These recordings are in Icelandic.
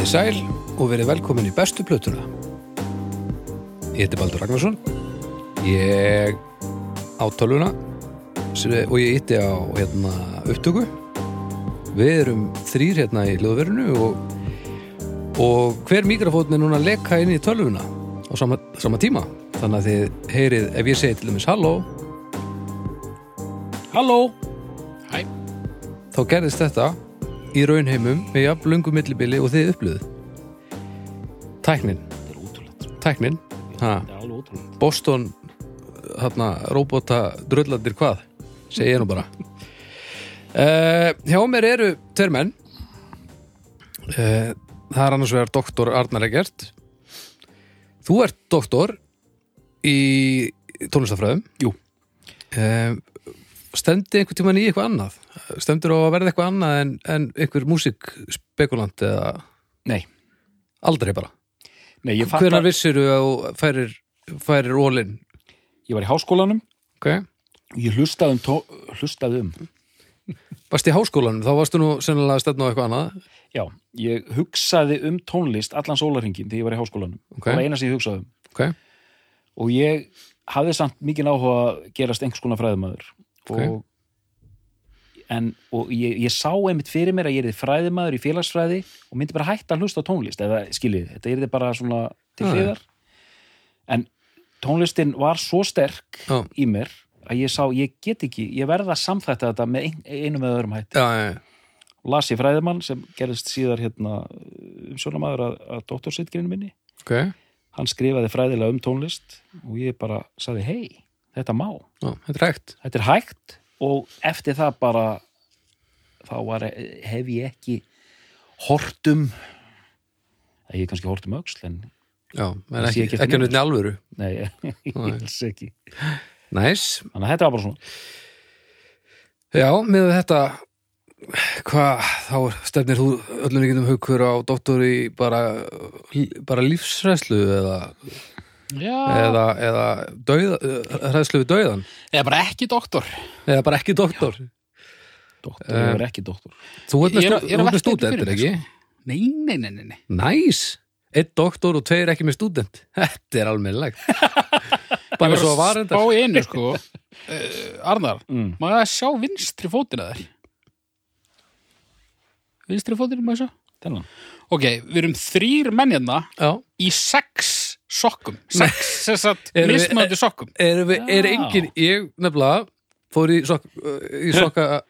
Í sæl og verið velkomin í bestu plötuna. Ég heiti Baldur Ragnarsson. Ég á tölvuna sem- og ég ytti á hérna, upptöku. Við erum þrýr hérna í hljóðverinu og, og hver mikrofótn er núna að leka inn í tölvuna á sama, sama tíma. Þannig að þið heyrið, ef ég segi til dæmis halló, halló, Hæ. þá gerðist þetta í raunheimum með jafn löngu millibili og þið upplöðu. Tæknin, Þetta er ótrúlegt. tæknin, ha, Þetta er alveg ótrúlegt. Boston, hérna, robota dröllandir hvað, segi ég nú bara. Uh, hjá mér eru tveir menn. Uh, það er annars vegar doktor Arnar Egert. Þú ert doktor í tónlistafræðum. Jú. Uh, stemdi einhvern tímann í eitthvað annað? Stemdur á að verða eitthvað annað en, en einhver músikspekulant eða Nei, aldrei bara? nei, ég Hvenær að vissir þú að færir, færir ólinn? ég var í háskólanum Okay. ég hlustaði um, tó... hlustaði um Varst í háskólanum, þá varstu nú sennilega að stefna á eitthvað annað. Já, ég hugsaði um tónlist allan sólarhingin þegar ég var í háskólanum Ok. Það var eina sem ég hugsaði um Ok, og ég hafði samt mikið áhuga að gerast einhvers konar fræðumæður Ok. og, en, og ég, ég sá einmitt fyrir mér að ég er fræðumæður í félagsfræði og myndi bara hætta að hlusta tónlist eða skiljið, þetta er bara svona til já. hliðar en tónlistin var svo sterk Já. í mér að ég sá, ég get ekki, ég verða að samþætta þetta með ein, einum eða öðrum hætti já, já, já. og las ég fræðumann sem gerðist síðar hérna um sjónamaður að, að doktorsitgrinu minni ok, hann skrifaði fræðilega um tónlist og ég bara sagði, hei, þetta má. Já, þetta er þetta er hægt og eftir það bara þá var, hef ég ekki hortum ég hef kannski hortum öxl en Já, ekki, ekki ekki nutni alvöru. nei, ég hels ekki. Næs. þannig að þetta var bara svona. Já, með þetta, hvað, þá stefnir þú öllum líkindum haukur á doktor í bara, bara lífsræslu eða, eða, eða dauð, hræslu við dauðan. eða bara ekki doktor Eða bara ekki doktor. doktor, Eh, ég var ekki doktor Þú ert með, Ég er- að með velta ekki? Nei, nei, nei, nei, nei. Næs. Einn doktor og tveir ekki með stúdent. Þetta er almennilegt. bara svo að var var að enda. spá einu, sko uh, Arnar, mm. maður að sjá vinstri fótina þær Vinstri fótina, maður sjá þennan Ok, við erum þrýr mennjarna Já. í sex sokkum. Sex, Erum við- mismöndi sokkum. er, er Já. engin, ég nefnilega fór í, sok, í sokka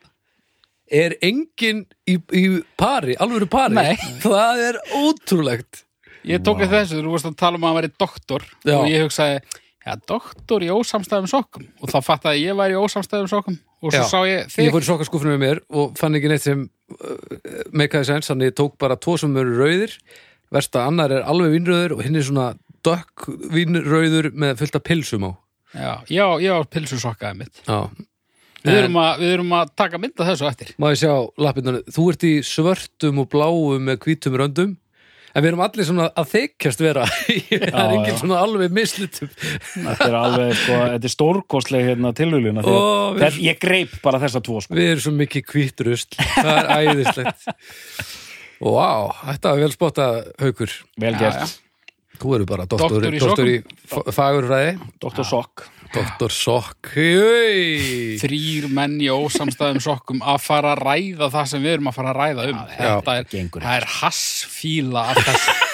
er engin í, í pari, alvöru pari? Nei. það er ótrúlegt. Ég tók eftir þessu, þú varst að tala um að hann væri doktor Já. og ég hugsaði, já, doktor í ósamstæðum sokkum. Og þá fattaði að ég væri í ósamstæðum sokkum og svo Já. sá ég þig. ég fór í sokkaskúfinu með mér og fann ekki neitt sem uh, meikaði sens, þannig ég tók bara tvo sem eru rauðir, versta annar er alveg vínröður og hinn er svona dökk vínröður með fullt af pilsum á. Já, já, já, pilsu sokkaði mitt. Já, Við erum, að, við erum að taka mynda þessu eftir. Maður sjá lappindan, þú ert í svörtum og bláum með hvítum röndum. En við erum allir svona að þeikjast vera það er Já, engin já. svona alveg mislutum þetta er alveg, sko, þetta er stórkostleg hérna Þess, ég greip bara þessa tvo sko. Við erum svo mikið hvítrust Það er æðislegt. Vá, þetta er vel spottað haukur. Vel gert. Þú eru bara doktor, Doktor í doktor í fa- fagurfræði. Doktor Sokk. Doktor Sokk. Þrýr menn í ósamstæðum sokkum að fara að ræða það sem við erum að fara að ræða um. Þetta er, það er hassfíla af þessu.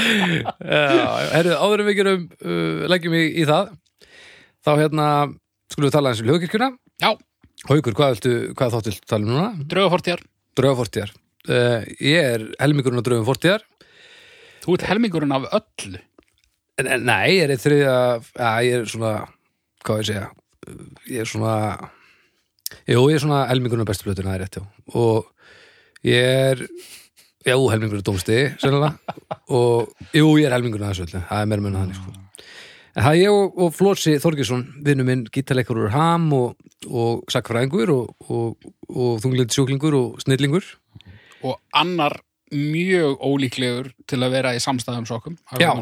Já, herru, áður við gerum uh, leggjum í, í það þá hérna skulum við tala eins um hljóðkirkjuna. Já, Haukur, hvað, viltu, hvað þáttu viltu tala um núna? draugafortjar Draugafortjar uh, Ég er helmingurinn á draugum fortjar Þú ert helmingurinn af öllu. Nei, ég er eitt þriðja að ég er svona, hvað ég segja? Ég er svona jú, ég er svona helmingurinn á bestu plötuna það er rétt, já. Og ég er já, helmingurinn á dómsti, sennilega. Og jú, ég er helmingurinn að þessu öllu það er meira menn þannig, sko. En það er ég og, og Flósi Þorgesson, vinnu minn gítarleikur úr ham og, og sakfræðingur og, og, og þunglind sjúklingur og snillingur. Og annar mjög ólíklegur til að vera í samstæðum sokkum Já.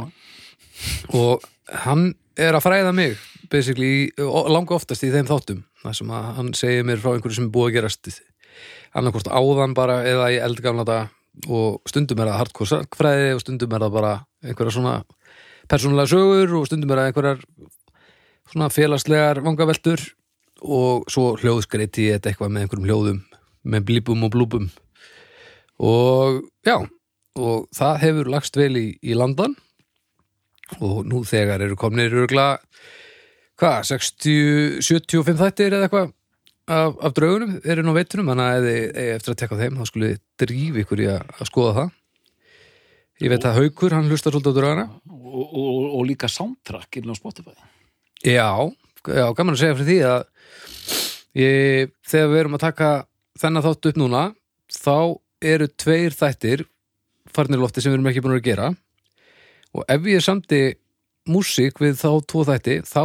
og hann er að fræða mig basically, langa oftast í þeim þáttum þar sem að hann segir mér frá einhverju sem er búið að gerast annarkvort áðan bara eða í eldgamla þetta og stundum er það hardcore sakfræði og stundum er það bara einhverja svona persónulega sögur og stundum er það einhverjar svona félagslegar vangaveltur og svo hljóðskreiti eitthvað með einhverjum hljóðum með blípum og blúpum og já og það hefur lagst vel í, í landan. Og nú þegar eru komnir örgla hvað, 60, 75 þættir eða eitthvað af, af draugunum eru nú veitunum, þannig að eigi eftir að tekka þeim, þá skulle þið drífi ykkur í að, að skoða það. Ég veit að Haukur, hann hlustar svolítið á draugana. Og, og, og, og líka soundtrack inn á Spotify. Já, já, gaman að segja fyrir því að ég, þegar við erum að taka þennan þátt upp núna þá eru tveir þættir farnir í lofti sem við erum ekki búin að gera. Og ef ég samti músík við þá tvo þætti þá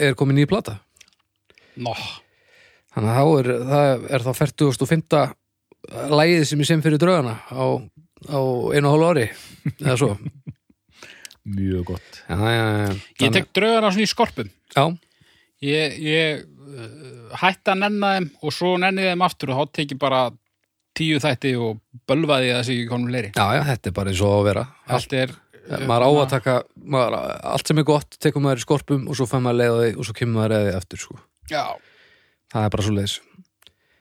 er komin nýja plata. Nó, þannig að þá er, það er þá 40.5. lægið sem ég sem fyrir draugana á, á einu og hálfu ári eða svo. Mjög gott. Já, já, já, ég tek draugana svona í skorpum. Já, ég, ég uh, hætti að nenna þeim og svo nenni þeim aftur og þá tek ég bara tíu þætti og bölvaði þessi ekki konum leiri já, já, þetta er bara eins og að vera. Allt er maður á að taka maður, allt sem er gott, tekur maður í skorpum og svo fær maður leiða því og svo kemur maður leiða því aftur sko. já, það er bara svo leiðis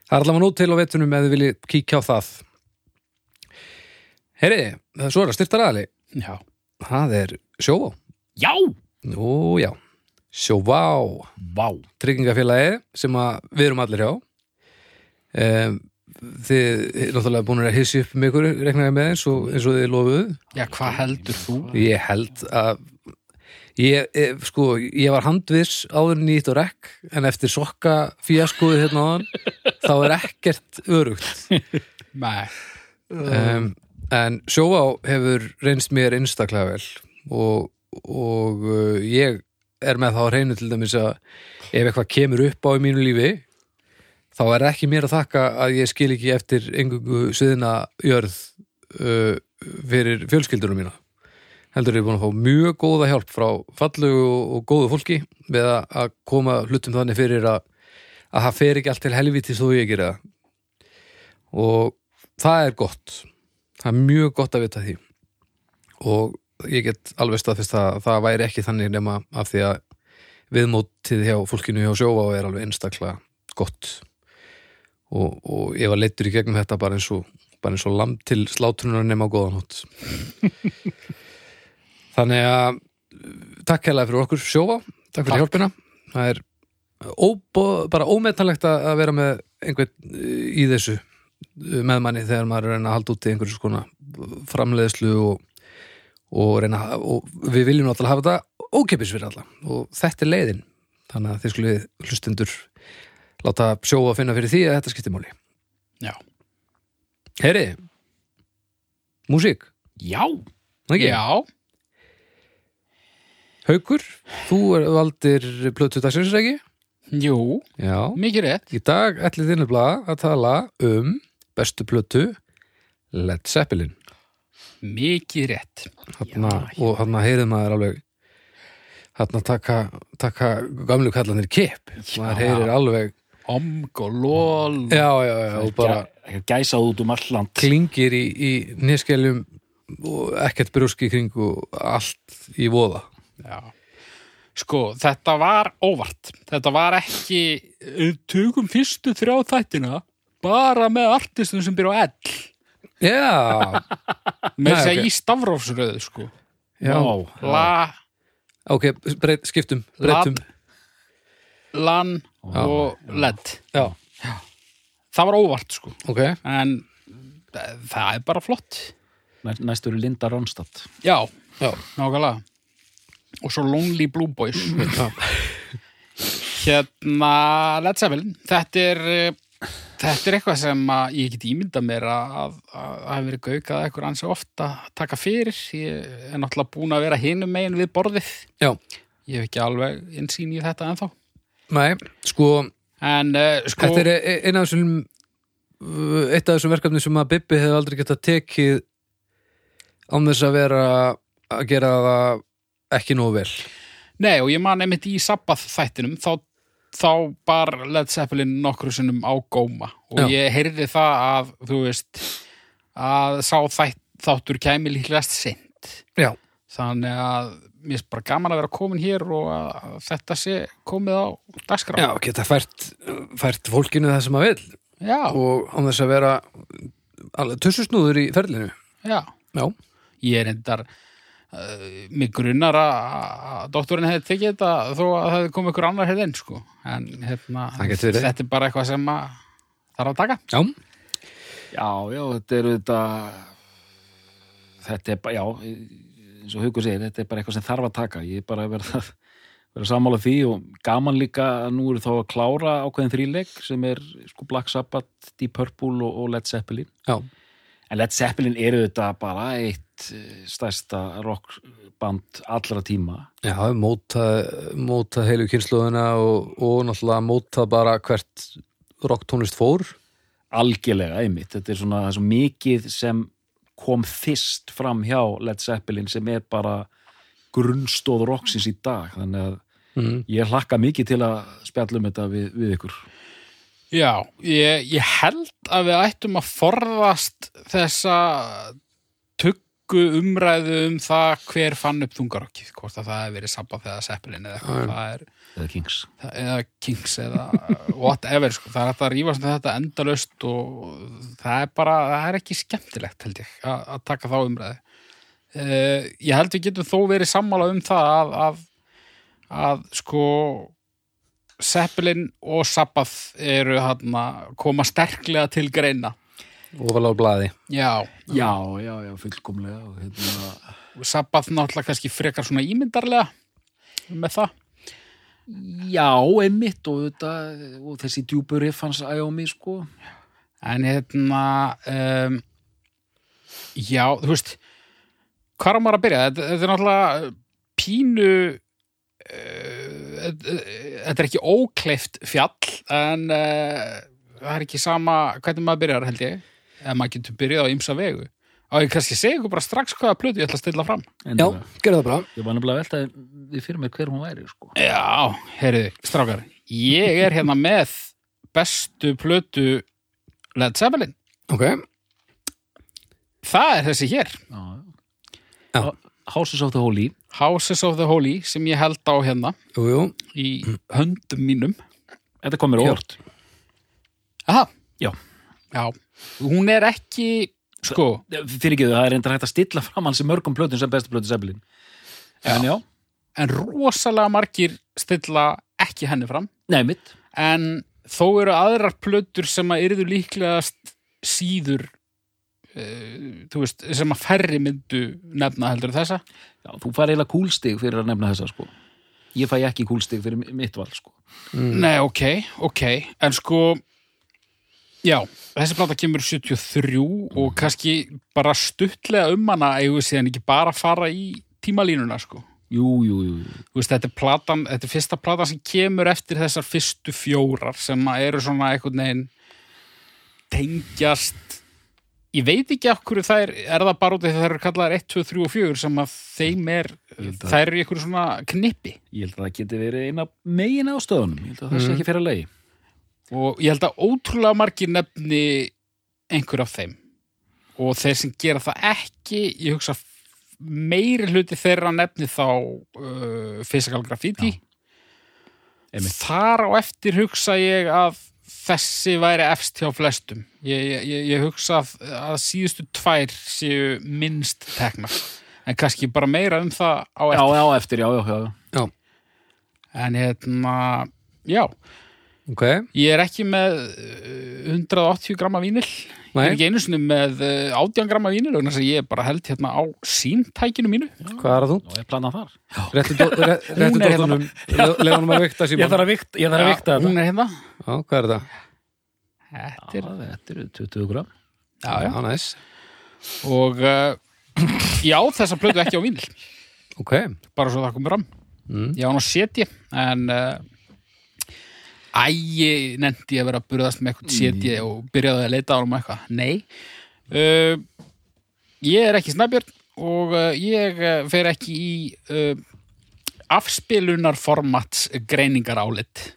það er allavega nót til á vetunum ef þið viljið kíkja á það. Heyri, það er svo að styrta ræðali já, það er sjóvá. Já, nú já, sjóvá. Vá. Tryggingafélagi sem að við erum allir hjá. Um, þið náttúrulega búin að hissi upp með ykkur reknaði með eins og, eins og þið lofuðu. Já, hvað heldur þú? ég held að ég, ég, sko, ég var handviss áður nýtt og rekk en eftir sokka fíaskoði hérna áðan þá er ekkert örugt. Nei, um, en sjóvá hefur reynst mér einstaklega vel og, og uh, ég er með þá að reynu til dæmis að ef eitthvað kemur upp á í mínu lífi þá er ekki mér að þakka að ég skil ekki eftir engungu sviðina jörð uh, fyrir fjölskyldunum mína. Heldur ég búin að fá mjög góða hjálp frá fallugu og, og góðu fólki við að, koma hlutum þannig fyrir að, að það fer ekki allt til helvítis þó ég gera og það er gott. Það er mjög gott að vita því. Og ég get alveg staðfist að það væri ekki þannig nema af því að viðmótið hjá fólkinu hjá sjóvá er alveg einstaklega gott og, og ég var leittur í gegnum þetta bara eins og, bara eins og lamb til slátunar nema á góðan hótt þannig að takk hérlega fyrir okkur sjóvá. Takk fyrir Takk. hjálpina. Það er óbó, bara ómetanlegt að vera með einhvern í þessu með manni þegar maður að reyna að halda út í einhverju skona framleiðslu og, og reyna og við viljum náttúrulega hafa þetta ókeppis fyrir alla. Og þetta er leiðin. Þannig að þið skulle hlustendur láta sjóa að finna fyrir því að þetta skiptir máli. Já, Heyri, músík, já, ekki? já. Haukur, þú er valdir plötu dagsins ekki? jú, Já, mikið rétt. Í dag ætlið þinni blaða að tala um bestu plötu Led Zeppelin. Mikið rétt. Þarna, og hann heyrið maður alveg þarna taka, taka gamlu kallanir kip maður heyrir alveg omg og lól já, já, já, og bara Gæ- gæsað út um alland klingir í, í nýskeljum og ekkert brjóski kring og allt í voða Já. Sko, þetta var óvart. Þetta var ekki, tökum fyrstu þrjá þættina bara með artistum sem byrja á L. já, Með þess að ok. í stafrófsröðu, sko. já. La, ok, breyt, skiptum breytum, LAN. Og LED. já, Það var óvart, sko. ok En eh, það er bara flott. Næ- Næst eru Linda Ronstadt Já, já, nákvæmlega. Og svo Lonely Blue Boys. Hérna, Led Zeppelin, þetta er, eh, þetta er eitthvað sem að ég get ímynda mér að hafi verið gaukað eitthvað ansi ofta að taka fyrir. Ég er náttúrulega búin að vera hinum megin við borðið. já Ég hef ekki alveg insýn í þetta ennþá. Nei, sko, En uh, sko, þetta er e- einn af þessum uh, eitt af þessum verkefni sem að Bibbi hefði aldrei getað tekið án þess að vera að gera það ekki nógu vel. Nei og ég man einmitt í Sabbath þættinum þá, þá bar Led Zeppelin nokkru sinnum á góma. Og Já. ég heyrði það að, þú veist, að sá þætt, þáttur kæmi líklegast sint Já, þannig að mér er bara gaman að vera komin hér og að þetta sé komið á dagskrá. Já, geta fært, fært fólkinu það sem að vil já, og án þess að vera alveg tussusnúður í ferlinu. já. Já, ég er endar uh, mig grunnar að doktorinn hefði tekið þetta þó að það hefði komið ykkur annar hefði inn sko. en hérna, þetta er bara eitthvað sem að þarf að taka. Já, Já, já, þetta er þetta þetta er bara, já eins og Hugo segir, þetta er bara eitthvað sem þarf að taka. Ég er bara að vera, vera sammála því og gaman líka að nú eru þá að klára ákveðin þríleik sem er sko Black Sabbath, Deep Purple og, og Led Zeppelin. Já, en Led Zeppelin eru þetta bara eitt eh, stærsta rockband allra tíma. Já, móta, móta heilu kynnslóðina og, og náttúrulega móta bara hvert rocktónlist fór. algjörlega einmitt, þetta er svona það er svo mikið sem kom fyrst fram hjá Led Zeppelin sem er bara grunnstóð rocksins í dag. Þannig að Mm. ég hlakka mikið til að spjallum þetta við, við ykkur. Já, ég, ég held að við ættum að forðast þessa tuggu umræðu um það hver fann upp þungarokkið, hvort að það hefur verið sabbað þegar seppilin eða eitthvað, það er eða Kings. Eða Kings eða whatever, sko. það er hægt að um þetta endalaust og það er bara, það er ekki skemmtilegt held ég að, að taka þá umræðu. Uh, ég held við getum þó verið sammála um það að, að, að sko Seppelin og Sabbath eru hann koma sterklega til greina. Ofalega á blaði. já, já, já, já, fullkomlega og hérna, Sabbath náttúrulega kannski frekar svona ímyndarlega með það já, einmitt og, þetta, og þessi djúpur riff hans Æjómi sko. En hérna um, Já, þú veist Hvað er maður að byrja? Þetta, þetta er náttúrulega pínu uh, Þetta er ekki ókleift fjall en uh, það er ekki sama hvernig maður byrjar held ég. Eða maður getur byrjað á ymsa vegu og ég kannski segja ykkur bara strax hvaða plötu ég ætla að stilla fram. Já, gerðu það bara. ég var nefnilega að velta við fyrir mér hver hún væri sko. Já, heyrðu, strákar. Ég er hérna með bestu plötu Led Zeppelin. Ok, það er þessi hér. Já. Já. Houses of the Holy. Houses of the Holy sem ég held á hérna. Jú, jú. í höndum mínum. Þetta kom mér Já. óvart. Aha, Já. já. Hún er ekki sko, fyrir ekki það er reyndar hægt að stilla fram hans í mörgum plötum sem bestu plötu Zeppelin. En já, en rosalega margir stilla ekki henni fram. Nei mitt. En þó eru aðrar plötur sem að yrðu líklegast síður uh, þú veist, sem að færri myndu nefna heldur þessa. Já, þú fær eiginlega kúlstig fyrir að nefna þessa sko. Ég fæ ekki kúlstig fyrir mi- mitt val sko. Mm. Nei, ok, ok, en sko já, þessi plata kemur 73 og kannski bara stuttlega um hana eigum við síðan ekki bara fara í tímalínuna sko. Jú, jú, jú, veist, þetta er platan, þetta er fyrsta platan sem kemur eftir þessar fyrstu fjórar sem eru svona einhvern veginn tengjast. Ég veit ekki hverju það er er það bara út af því að það eru kallaðar 1, 2, 3 og 4 sem að þeim er það eru í einhverju svona knippi? Ég held að það geti verið eina megin ástöðunum ég held að það sé Mhm. ekki fyrir að leiði og ég held að ótrúlega margir nefni einhver af þeim. Og þeir sem gera það ekki ég hugsa meiri hluti þeirra nefni þá uh, physical graffiti. Þar á eftir hugsa ég að þessi væri efst hjá flestum. Ég, ég, ég- hugsa að, að síðustu tvær séu minnst tekna en kannski bara meira um það á já, eftir. já, eftir, já, já, já Já, en hérna, já ok. Ég er ekki með uh, 180 gramma vínil Ég Nei. er ekki einu sinni með uh, 18 gramma vínil vegna þess að ég er bara held hérna á símtækinu mínu Hvað er það þú? já, ég plana þar Réttu er hérna. dóttunum, leða honum að vikta síma. að vikta, ég þarf Já, Hún er hérna Já, hvað er það? Þetta er, þetta eru 20 gram já, já. Já, næs. Og uh, já, þessa plötu ekki á vínil Ok. bara svo það komur fram Mm. Ég á hann á setji en uh, Æ, ég nefndi að vera að burðast með eitthvað setji og byrjaði að leita á hann eitthvað Nei uh, Ég er ekki snæbjörn og uh, ég uh, fer ekki í uh, afspilunarformats greiningar álit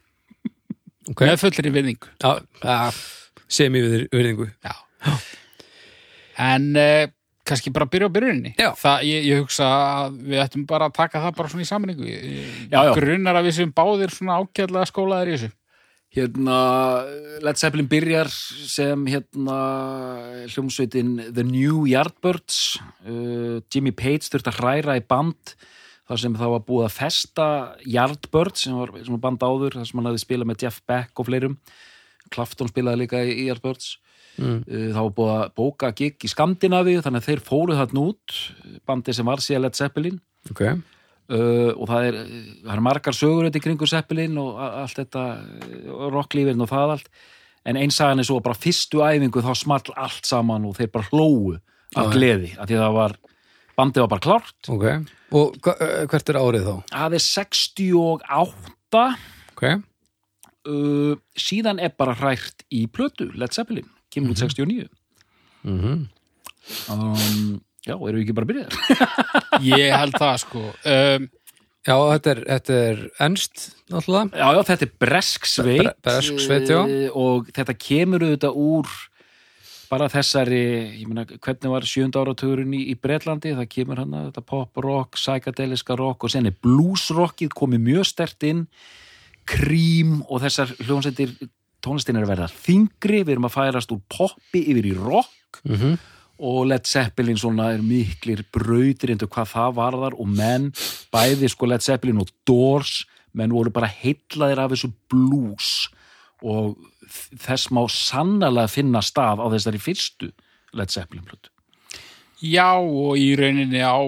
Ok. með fullri virðingu Já, ja, sem í virðingu. Já. En uh, kannski bara byrja á byrjuninni. Það, ég, ég hugsa að við ættum bara að taka það bara svona í já. Grunnar að við sem báðir svona ágæðlega skólaðir í þessu. Hérna, Led Zeppelin byrjar sem hérna hljómsveitin The New Yardbirds. Uh, Jimmy Page þurfti að hræra í band þar sem það var búið að festa Yardbirds sem var, sem var band áður þar sem hann hafði spilað með Jeff Beck og fleirum. Clapton spilaði líka í, Yardbirds. Mm. uh, það var búið að bóka gig í Skandinavíu þannig að þeir fóruð þarna út bandi sem var síðan Led Zeppelin. Ok, Uh, og það er, það er margar sögur þetta í kringu Zeppelin og allt þetta uh, rocklífin og það allt. En einsagan er svo bara fyrstu æfingu þá small allt saman og þeir bara hlóu af gleði, af því að það var bandið var bara klárt. Ok. Og eh, hvert er árið þá? það er 68 Ok, uh, síðan er bara hrært í plötu Led Zeppelin, kemur út 69 mm um, já, erum við ekki bara byrjaðir? Ég held það, sko. Um, Já, þetta er, þetta er ennst, náttúrulega. Já, já, þetta er bresk sveit. Bre- bresk sveit, já. eh, og þetta kemur auðvitað úr bara þessari, ég meina, hvernig var sjönda áratugurinn í, í Bretlandi, það kemur hann þetta pop rock, psychedeliska rock og sen er blues rockið komið mjög stert inn, krím og þessar hljónsættir tónlistin er að verða þingri, við erum að færast úr poppi yfir í rock. Mm og Led Zeppelin svona er miklir brautir into hvað það varðar. Og menn, bæði sko Led Zeppelin og Doors, menn voru bara heillaðir af þessu blues. Og þess má sannlega finna stað á þessari fyrstu Led Zeppelin plötu. já, og í rauninni á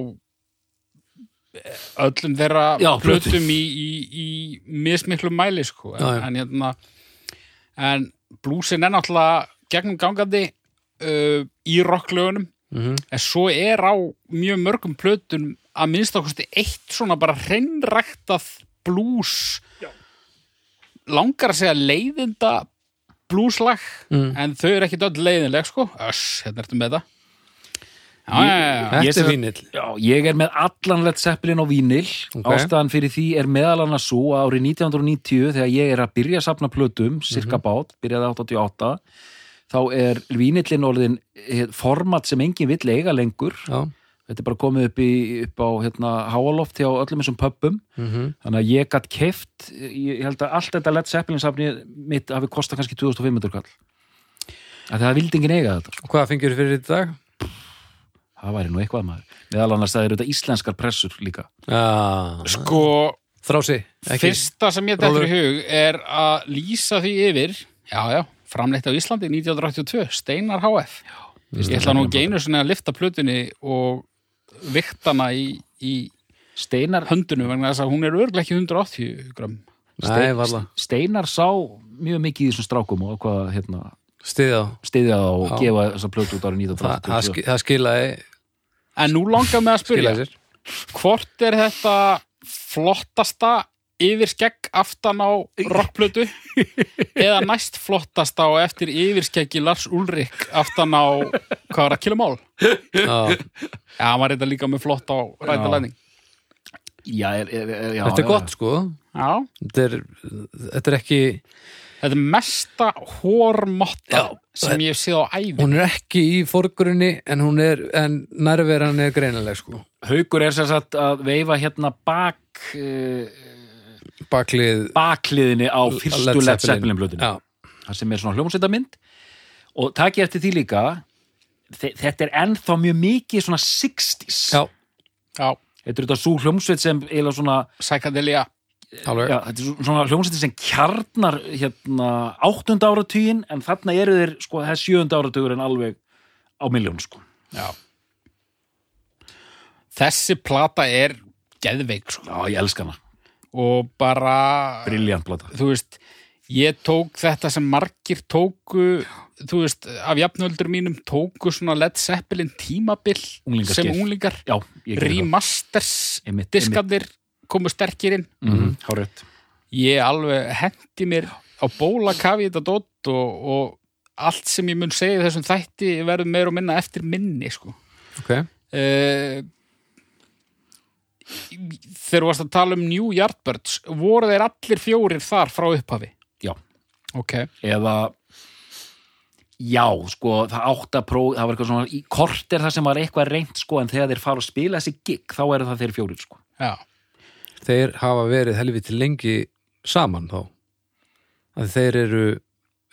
öllum þeirra Já, plötum í, í, í mismiklu mæli, sko. En, en, hérna, en blúsin er náttúrulega gegnum gangandi uh, í rocklögunum -hmm. en svo er á mjög mörgum plötum að minnst okkursti eitt svona bara hreinræktað blues langar að segja leiðinda blueslag Mm. en þau eru ekkit öll leiðinleg sko öss, hérna ertu með það já, já, já, já. Þetta Ég er Já, ég er með allan Led Zeppelin á vínil. Ok. Ástæðan fyrir því er meðal annars svo árið 1990 þegar ég er að byrja að sapna plötum, cirka bát, byrjaði 88, þá er vínillin orðin eh, format sem engin vill eiga lengur. Já, Þetta er bara komið upp, í, upp á hérna, háaloft hjá öllum þessum pöppum. mm Þannig að ég gætt keift, ég, ég held að allt þetta Led Zeppelin safni mitt hafi kostað kannski 2500 kall. Að það vildi enginn eiga þetta. og hvað fengjur fyrir í dag? Það væri nú eitthvað maður. Meðal annars það eru þetta íslenskar pressur líka. Já, sko þrási fyrsta sem ég dættur í hug er að lýsa því yfir já, já, framleitt á Íslandi 1982, Steinar HF ég ætla nú ekki einu sinni að lifta plötunni og viktana í, í Steinar, höndunum vegna þess að hún er örglega ekki 180 gram Nei, varla, Steinar sá mjög mikið í þessum strákum og hvað hérna, stiðja á og Já. gefa þessa plötu út árið Það, það, 1980. ski- það skilaði en nú langar mig að spyrja skilaði sér. hvort er þetta flottasta yfirskegg aftan á rockplötu eða næst flottasta og eftir yfirskeggi Lars Ulrik aftan á hvað var það, kilomál? Já, Já, hann var þetta líka með flott á rætalæning Já, er, er, er, já, þetta er já, gott sko. Já, Þetta er, þetta er ekki þetta er mesta hórmotta sem ég hef séð á æfi hún er ekki í fórgrunni en hún er, en nærveran er greinileg sko. Haukur er sér satt að veifa hérna bak uh, baklið bakliðinni á fyrstu Led Zeppelin. Já, Það sem er svona hljómsveitamynd og takk ég eftir því líka þe- þetta er ennþá mjög mikið svona 60s. já, Já, Þetta er þetta svo hljómsveit sem eiginlega svona Psychedelia alveg Já, þetta er svona hljómsveitin sem kjarnar hérna áttunda áratugin en þarna eru þeir, sko, það er sjöunda áratugur en alveg á miljón, sko. Já Þessi plata er geðveik sko. Já, ég elska hana. Og bara Briljant plata. þú veist, ég tók þetta sem margir tóku þú veist, af jafnöldur mínum tóku svona Led Zeppelin tímabil Unglingaskeið. sem unglingar Já, remasters diskarnir komu sterkir inn Mhm, Hárrétt. ég alveg hendi mér á bóla kafi þetta dótt og, og allt sem ég mun segja í þessum þætti verður meir og minna eftir minni sko. Ok, uh, þegar þú varst að tala um New Yardbirds voru þeir allir fjórir þar frá upphafi Já. ok, Eða, Já, sko, það átt að próf, það var eitthvað svona, í kort er það sem var eitthvað reynt, sko, en þegar þeir fara að spila þessi gig, þá eru það þeir fjórir, sko. Já, þeir hafa verið helviti lengi saman þá að þeir eru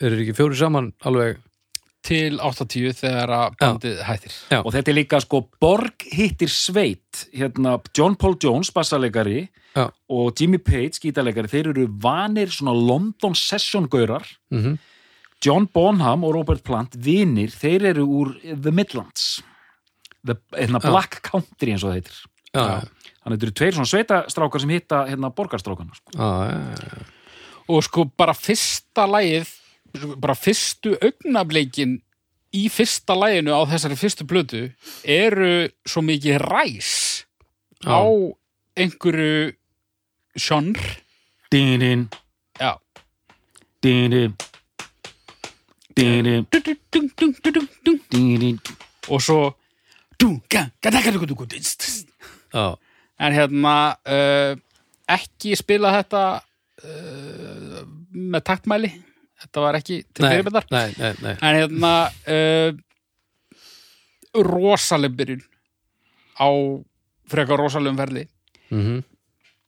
eru ekki fjóri saman alveg til 80 þegar að bandið hættir. Já. Og þetta er líka, sko, Borg hittir Sveit, hérna, John Paul Jones, bassalegari, Já. og Jimmy Page, gítalegari, þeir eru vanir svona London session-gaurar, mm John Bonham og Robert Plant, vinir, þeir eru úr The Midlands, The, hérna, Já. Black Country eins og það heitir. já, Þannig að þetta eru tveir svona sveitastrákar sem hitta hérna borgarstrákana, sko. já, já, Og sko bara fyrsta lagið, bara fyrstu augnableikin í fyrsta læginu á þessari fyrstu blödu eru svo mikið ræs á einhverju sjónr Dýrin. Dýrin. Dýrin. Dýrin. Og svo en hérna uh, ekki spila þetta uh, með taktmæli? Þetta var ekki til fyrirbyrðar nei, nei, nei. en hérna uh, rosaleg byrjun á frekar rosalegum ferli Mm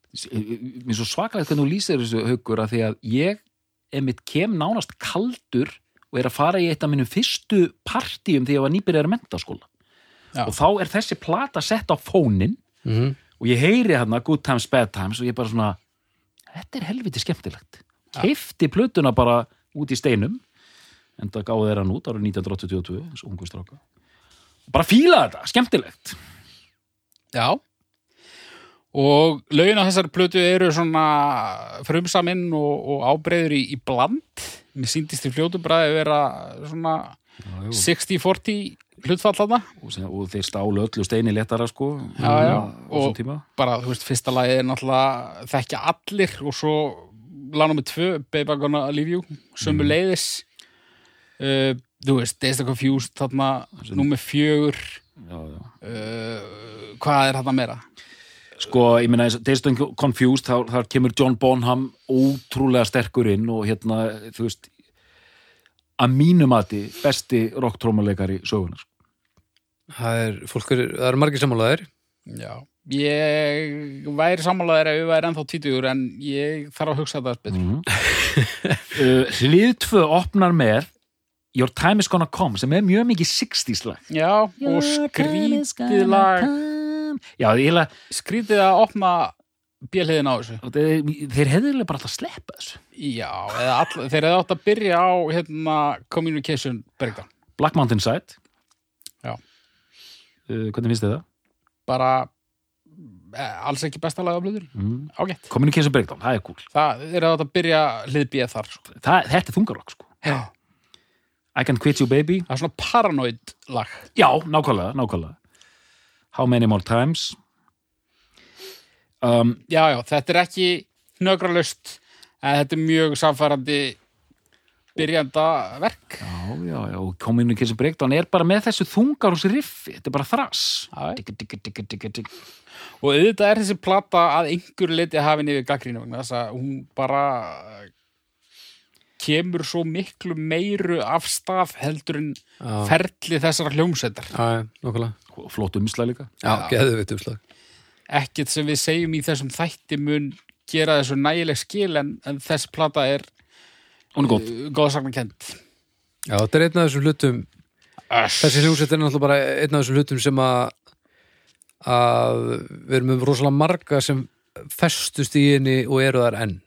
Mér er svo svakalegt hvernig þú lýsir þessu haukur að því að ég emitt kem nánast kaldur og er að fara í eitt af mínum fyrstu partíum því að ég var nýbyrjar mentaskóla. Já. Og þá er þessi plata sett á fónin mm og ég heyri hérna Good Times, Bad Times og ég bara svona, þetta er helviti skemmtilegt. Keifti plötuna bara út í steinum en það gáði þeirra út árið 1982 eins og ungu stráka. Bara fíla þetta, skemmtilegt. Já og lögin á þessari plötu eru svona frumsaminn og, og ábreyður í, í bland mér síndist í fljótu bræði vera svona 60-40 hlutfallana og, sem, og þeir stálu öllu steini léttara sko Já, já. Og- bara, þú veist, fyrsta lagi er náttúrulega þekkja allir og svo lánum með tvö, Baby I'm Gonna Leave You sömu leiðis uh, þú veist, Days of Confused þarna, númer fjögur. Uh, hvað er þarna meira? sko, ég meina, Dazed and Confused þar, þar kemur John Bonham ótrúlega sterkur inn og hérna, þú veist að mínu mati besti rocktrómuleikari sögunar Það er, fólk er, það eru margir sammálaðir Já, ég væri sammálaðir ef við væri ennþá títugur en ég þarf að hugsa þetta betur. Mm. uh, Hlið 2 opnar með Your Time is Gonna Come sem er mjög mikið 60s lag. Já, og skrítið lag. Já, ég, skrítið að opna bjölhiðin á þessu. Þeir, þeir hefðu bara alltaf að sleppa þessu. Já, eða all, þeir hefði átt að byrja á hérna, communication breakdown. Black Mountain Side. Já. uh, Hvernig finnst þið það? Bara eh, alls ekki besta lag á blöður Mm. ágætt, Communication Breakdown, það er cool. Það átt að byrja hlið bíð þar sko. það, Þetta er þungarokk sko. Já. I Can Quit You Baby. Það er svona paranoid lag. Já, nákvæmlega, nákvæmlega. How Many More Times? Um, já, já, þetta er ekki hnögralust en þetta er mjög samfærandi byrjanda verk. Já, já, já, og Communication Breakdown er bara með þessu þungar hos riffi, þetta er bara þrass. Já. Digga, digga, digga, digga, digga. og auðvitað er þessi plata að einhver leiti hafin yfir gaggrínu vegna þess að hún bara kemur svo miklu meiru af stað heldur en Já, ferli þessara hljómsveitar. Flott umslag líka. Já, geðu við umslag. Ekkert sem við segjum í þessum þætti mun gera þessu nægileg skil en, en þess plata er Hún er góð. Uh, góðsagnakend Já, þetta er einn af þessum hlutum. Þessi hljómsveit er náttúrulega bara einn af þessum hlutum sem að að við erum með rosalega marga sem festust í henni og eru þar enn.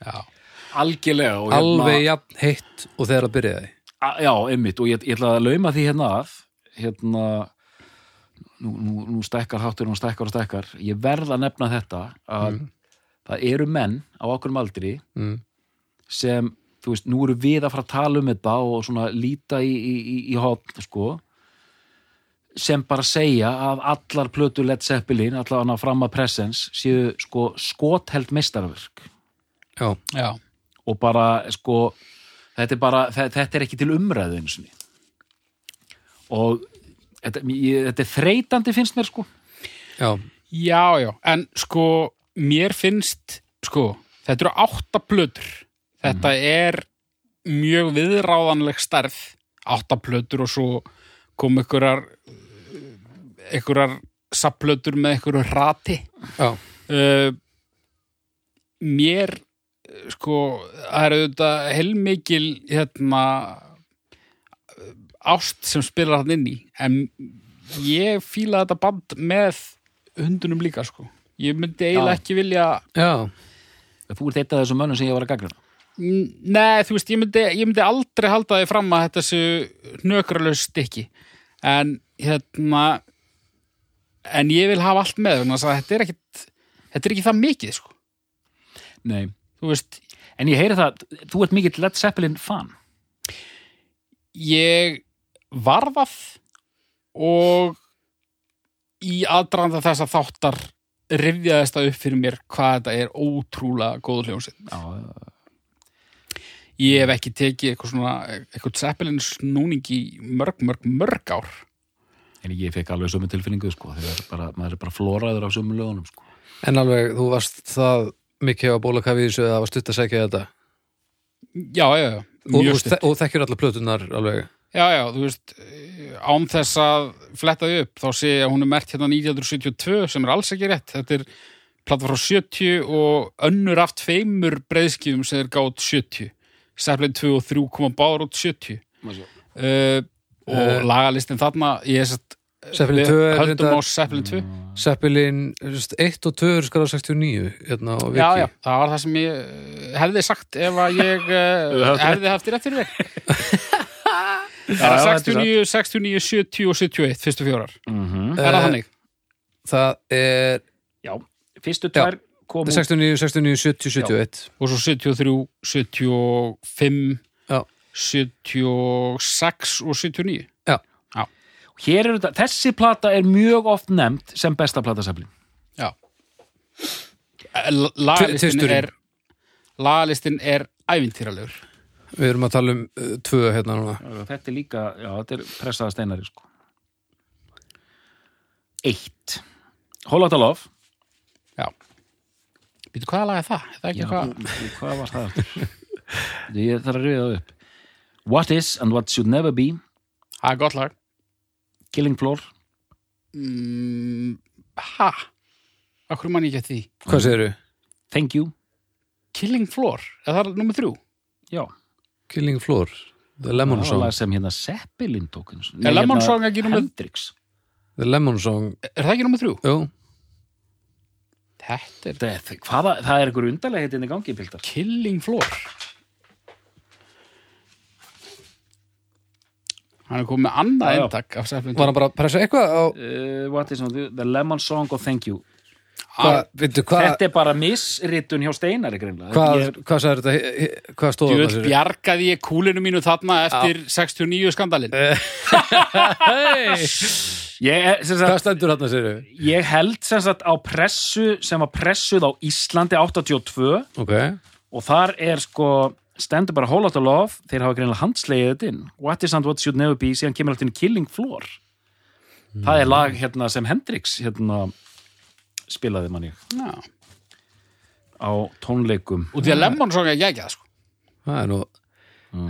Já, Algjörlega og alveg jafn heitt og þegar að byrjaði A, Já, einmitt, og ég, ég ætla að lauma því hérna að hérna nú, nú, nú stekkar háttur og stekkar og stekkar ég verð að nefna þetta að það eru menn á okkurum aldri mm. sem, þú veist, nú eru við að fara að tala um þetta og svona líta í, í, í, í hotn, sko sem bara segja að allar plötu Led Zeppelin, allar fram að Presence séu sko skotheld meistarverk Já, já, og bara sko þetta er bara, þe- þetta er ekki til umræðu einu sinni. Og þetta, ég, þetta er þreytandi finnst mér sko. Já, já, já en sko, mér finnst sko, þetta eru átta plötur þetta er mjög viðráðanleg stærð. Áttaplötur og svo kom einhverjar einhverjar sapplötur með einhverju rati Já, uh, mér eh, sko, það er auðvitað heilmikil hérna ást sem spilar hann inn í. En ég fíla þetta band með hundunum líka sko. Ég myndi eiginlega ekki vilja já, Þú ert eitt af þessum mönnum sem ég var að gagnruna Nei, þú veist, ég myndi, ég myndi aldrei halda því fram að þetta séu hnökralaus stykki. En hérna en ég vil hafa allt með þess að þetta er ekkit þetta er ekki það mikið, sko. Nei, þú veist, en ég heyri það, þú ert mikill Led Zeppelin fan. Ég var það og í aðdraðanda þess að þáttar rifjaðist það upp fyrir mér hvað þetta er ótrúlega góð hljómsið Já, ég hef ekki tekið eitthvað svona eitthvað Zeppelin snúning í mörg, mörg, mörg ár. En ég fekk alveg sömu tilfinningu sko, þegar bara, maður er bara flóraður á sömu lögunum sko. en alveg, þú varst það mikið á bólakafi þessu að það var stutt að segja þetta? Já, já, já, og, og, þekkjur allar plötunar alveg? Já, já, þú veist, án þess að fletta því upp, þá sé ég að hún er mert hérna 1972 sem er alls ekki rétt. Þetta er platta frá 70 og önnur aft feimur breyðskjum sem er gátt 70 Zeppelin 2 og 3 koma báður út 70 uh, og Eh, lagalistin þarna ég er sett Zeppelin við 2 er höldum á Zeppelin 2 Zeppelin 1 og 2 er skráð 69 hérna á Viki Já, já, það var það sem ég eh, hefði sagt ef að ég hefði haft rétt. fyrir þig. Það er þetta er 69, 69, 70 og 71 fyrstu fjórar, mm -hmm. er það Eh, þannig? það er Já, fyrstu tvær komu 69, 69, 70, 71 Og svo 73, 75 Já. 76 og 79 Hér eru þetta, þessi plata er mjög oft nefnd sem besta plata Zeppelin Já Lagalistin Tvisturinn. er Lagalistin er ævintýralegur. Við erum að tala um uh, tvö hérna núna. Þetta er líka, já, þetta er pressaða steinari sko. Eitt. Whole Lotta Love. Já Býtu, hvaða lag er það? Er það ekki Já, eitthvað? hvað var það aftur? Ég þarf að rauða það upp What is and what should never be Það er gott lag Killing Floor mm, Ha? Akkur mann ég ekki að því hvað segirðu? Thank you Killing Floor, er það nummer þrjú? Já, Killing Floor The Lemon það var Song lag sem hérna Zeppelin tók. Er Nei, Lemon hérna Song ekki númer- Hendrix The Lemon Song Er það ekki nummer þrjú? Jú, Þetta er það, hvaða, það er einhver undarlega heitin í gangi Piltar. Killing Floor. Hann er komið með annað eintak af Zeppelin var hann bara að pressa eitthvað á uh, What is the, the Lemon Song og Thank you Þetta er bara missritun hjá Steinari greinlega hvað, hvað sagði þetta hvað stóð Djöð það bjargaði ég kúlinu mínu þarna eftir 69 skandalinn. Ég, sem hvað sagt, stendur þarna sér ég held sem sagt á pressu sem var pressuð á Íslandi 82 ok, og þar er sko stendur bara Whole Lotta Love, þeir hafa greinlega handslegið þetta inn. What is and what should never be. Síðan kemur alltaf inn Killing Floor. Það er lag hérna sem Hendrix hérna spilaði mann ég. Já. á tónleikum. Og því að Lemon Song er geggjað sko. það er nú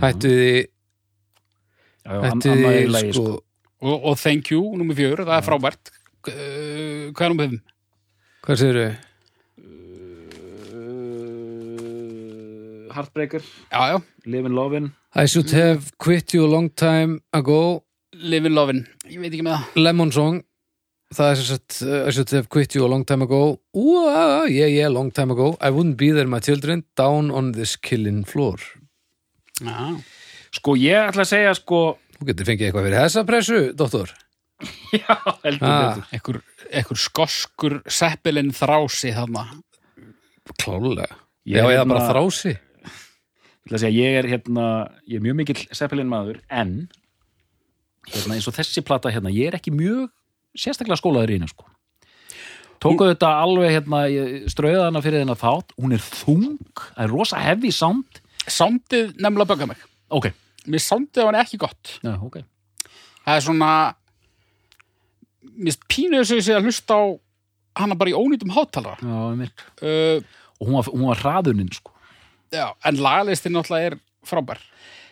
hættu því Já, já, hættu lagi, sko, og, og Thank You, nummer fjör, það er frábært. Uh, Hvað er nummer fimm? hvað segirðu? Uh, Heartbreaker, Já, já, Livin' Lovin. I should have quit you a long time ago. Livin' Lovin. Ég veit ekki með það. Lemon Song það er sem sagt uh, I should have quit you a long time ago. Ooh, ah, yeah, yeah, long time ago. I wouldn't be there my children. Down on this killing floor. Já, Sko ég ætla að segja sko þú getur fengið eitthvað fyrir þessa pressu, doktor. Já, heldur Ah. betur. Ekkur, skoskur Zeppelin þrási þarna. Klálega Ég já, eða hérna- bara þrási. Ég ætla að segja, ég er hérna ég er mjög mikill Zeppelin maður en hérna eins og þessi plata hérna, ég er ekki mjög sérstaklega skólaður í henni sko. Tóku þetta alveg hérna hana fyrir þennan þátt, hún er þung það er rosa heavy sound. Sándið nefnilega bögga mig. Ok, Mér sándið var ekki gott. Já, ok. Það er svona Mér finnst pínuð sem ég sé að hlusta á hana bara í ónýtum hátalara Já, einmitt. uh, og hún var, hún var hraðuninn sko. Já, en lagalistin náttúrulega er frábær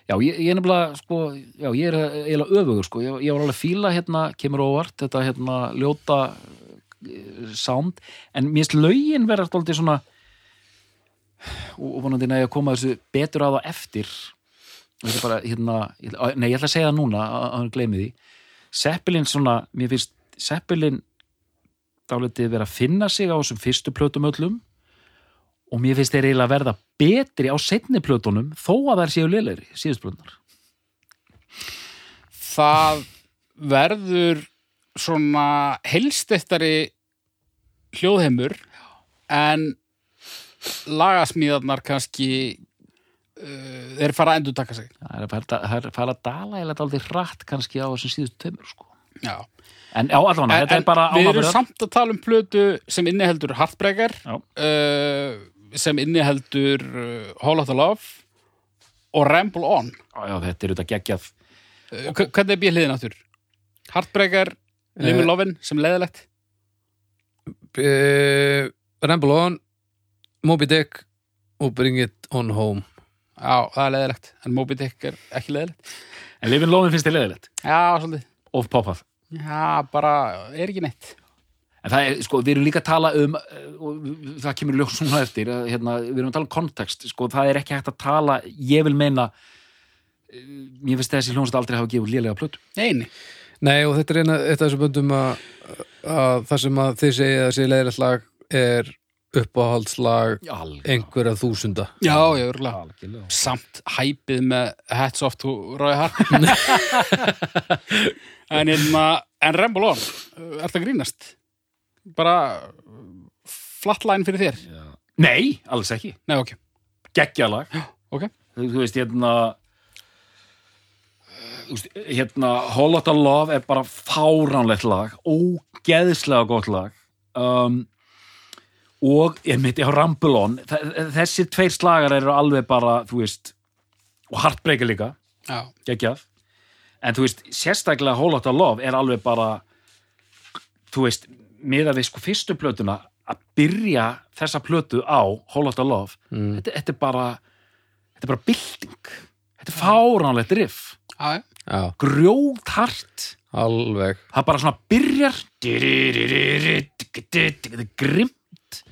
Já, ég, ég er nefnilega, sko, já, ég er eiginlega öfugur, sko, ég, ég var alveg fíla hérna, kemur óvart, þetta hérna ljóta eh, sound, en mér finnst lögin vera alltaf svona og, vonandi næg að koma þessu betur að það eftir. Er bara, hérna, ég nei, ég ætla að segja það núna að hann gleymi því. Seppelin svona, mér finnst Seppelin dálítið vera að finna sig á þessum fyrstu plötum öllum og mér finnst þeir eiginlega verða betri á setni plötunum þó að þær séu lélegri, síðust plötunar það verður svona helstettari hljóðheimur en lagasmíðarnar kannski uh, þeir fara að endur taka sig það er að fara, að dala eða dálítið hratt kannski á þessum síðustu tveimur sko. Já. en á allavega, þetta er bara en við erum samt að tala um plötu sem inniheldur Heartbreaker Já. uh, sem inniheldur uh, Whole Lotta Love og Ramble On. Já, þetta er auðvitað geggjað. Uh, hva- hvernig er býð hliðin áttur? Heartbreaker, Live Eh. with Lovin sem leðilegt uh, Ramble On Moby Dick og Bring It On Home. Já, það er leðilegt, en Moby Dick er ekki leðilegt en Livin Lófin finnst þið leðilegt Já, svolítið. Of poppað. Já, bara er ekki neitt en það er, sko, við erum líka að tala um eh, og það kemur ljós svona eftir að, hérna, við erum að tala um kontekst sko, það er ekki hægt að tala, ég vil meina eh, mér finnst þessi hljónst aldrei hafa gefið lélega plötu. Neini, Nei og þetta er eina eitt af þessum böndum að, að það sem að þið segja að sé leiðilegt lag er uppáhaldslag einhverja þúsunda. Já, ég örgulega Samt hæpið með hats off to Roy Hart. En hérna En Ramble On, uh, ertu að grínast? Bara flatline fyrir þér? Nei, alls ekki, Nei, ok, geggjalag ok. Þú, þú veist, hérna hérna Whole Lotta Love er bara fáránlegt lag ógeðslega gott lag. Um, og ég myndi á Rambulon þessi tveir slagar eru alveg bara þú veist, og Heartbreaker líka. Já, geggjað. En þú veist, sérstaklega Whole Lotta Love er alveg bara þú veist, miða við sko fyrstu plötuna að byrja þessa plötu á Whole Lotta Love mm. þetta, þetta er bara þetta er bara bylting. Þetta er fáránlegt riff. Grjóthart. Alveg. Það bara svona byrjar. Þetta er grimt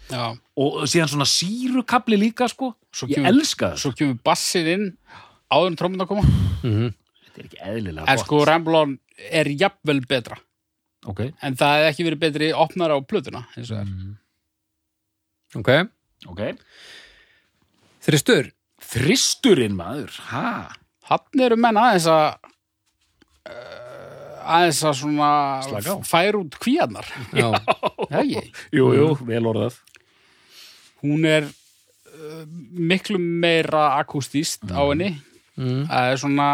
Já, og síðan svona sírukabli líka sko. Svo ég kemur- elska það svo kemur bassið inn áður en trómmun að koma. Mm þetta er ekki eðlilega En sko Ramble On er jafnvel betra ok. En það hefði ekki verið betri opnar á plötuna eins og það er Ok, ok. Þristur. Þristurinn maður. Ha? Hann eru menn aðeins að uh, aðeins að svona færa út kvíarnar. Já, Það ekki jú, jú, vel orðað. Hún er uh, miklu meira akústíst á henni. Mm. Það er svona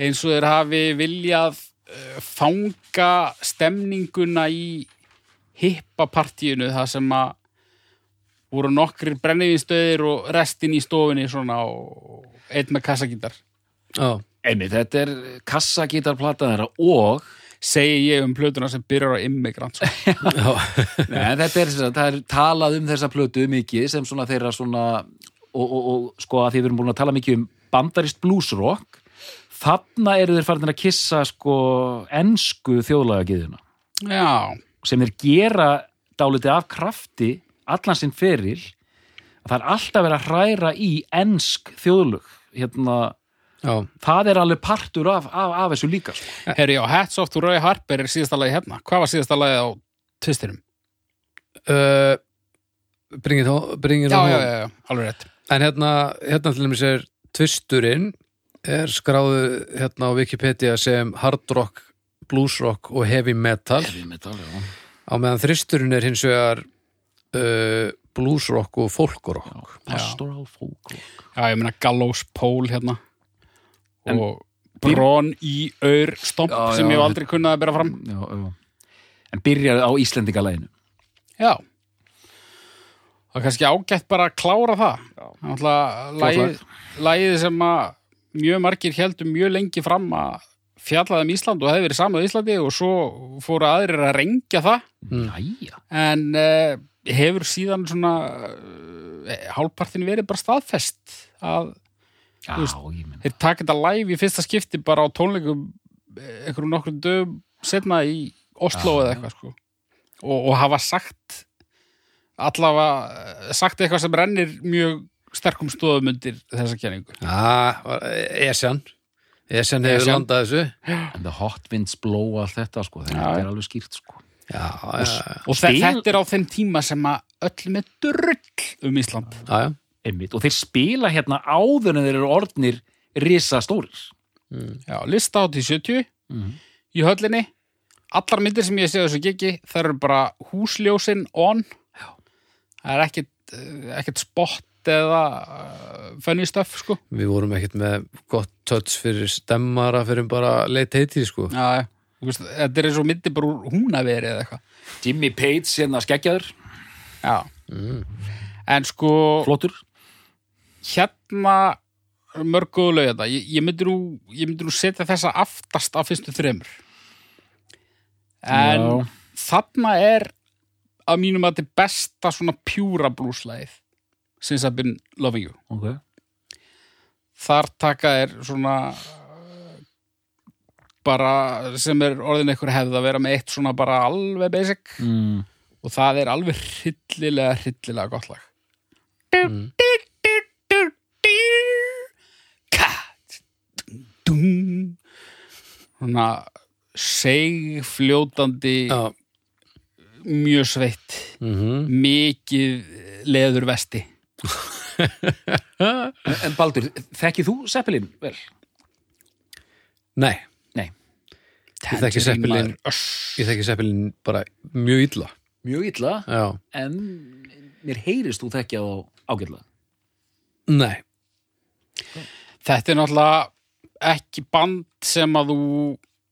eins og þeir hafi viljað fanga stemninguna í hippapartíinu það sem að voru nokkrir brenniðinstöðir og restin í stofinni svona og einn með kassagítar. Já, einmitt, þetta er kassagítarplata þeirra og segi ég um plötuna sem byrjar á immigrant já, Nei, þetta er, sem sagt, það er talað um þessa plötu mikið sem svona þeirra svona og, og, og sko að því við erum búin að tala mikið um bandarist bluesrock þarna eru þeir farin að kissa sko ensku þjóðlagagiðuna Já, sem þeir gera dálítið af krafti allan sinn feril. Að það er alltaf verið að hræra í ensk þjóðlög. Hérna, já, það er alveg partur af, af, af þessu líka sko. herri á Hats Off to Roy Harper er síðasta lagi hérna. Hvað var síðasta lagi á tvistinum? uh, Bring it home, bring it Já, já, já, já, alveg rétt. En hérna, hérna til dæmis er tvisturinn er skráðu hérna á Wikipedia sem hard rock, blues rock og heavy metal. Á meðan þristurinn er hins vegar uh, blues rock og folk rock. Pastoral folk Já, ég meina Gallows Pole hérna. En- og Brón í Ör Stomp Já, sem já. ég hef aldrei kunnað að bera fram. Já, já. en byrjaði á Íslendingalæginu. Já. Það er kannski ágætt bara að klára það. Þannig að Flott lagið, lagið sem að mjög margir heldum mjög lengi fram að fjallaði um Ísland og hefði verið samað Íslandi og svo fóru aðrir að rengja það. Jæja. En uh, hefur síðan svona uh, hálfpartin verið bara staðfest að Já, þeir taka þetta live í fyrsta skipti bara á tónleikum eh, einhverjum nokkrum dögum setna í Oslo eða eitthvað sko. og, og hafa sagt allavega eh, sagt eitthvað sem rennir mjög sterkum stóðum undir þessa kenningu Já, Esjan Esjan hefur landað þessu En the hot winds blow allt þetta sko, þetta Já. er alveg skýrt sko. Já, já, já, og Spil- þetta er á þeim tíma sem að öll með drull um Ísland já, já. Einmitt. og þeir spila hérna áður en þeir eru orðnir risa stórir Já, lista átt í 70 mm. í höllinni allar myndir sem ég sé þessu gigi það eru bara húsljósin on Já. það er ekkit, eh, ekkit spott eða uh, funny stuff sko. Við vorum ekkert með gott touch fyrir stemmara fyrir bara leitt heitið sko. Já, veist, þetta er eins og myndir bara húnaveri eða eitthvað. Jimmy Page hérna skeggjaður. Já. En sko, flottur. hérna mörg góðu lög þetta. Ég, ég myndi nú ég myndi nú setja þessa aftast af fyrstu þremur. En Já. þarna er að mínum að þetta besta svona pjúra blúslæðið since I've been loving you okay. þar taka er svona uh, bara sem er orðin einhver hefð að vera með eitt svona bara alveg basic mm. og það er alveg hryllilega hryllilega gott lag Mm. Svona segfljótandi Já, mjög sveitt mhm mikið leður vesti en, en Baldur, þekkið þú Zeppelin vel? Nei, Nei, Ég þekki maður, ég þekki Seppelin bara mjög illa. Mjög illa? Já, en mér heyrist þú þekkja þá ágætlega. Nei. Þetta er náttúrulega ekki band sem að þú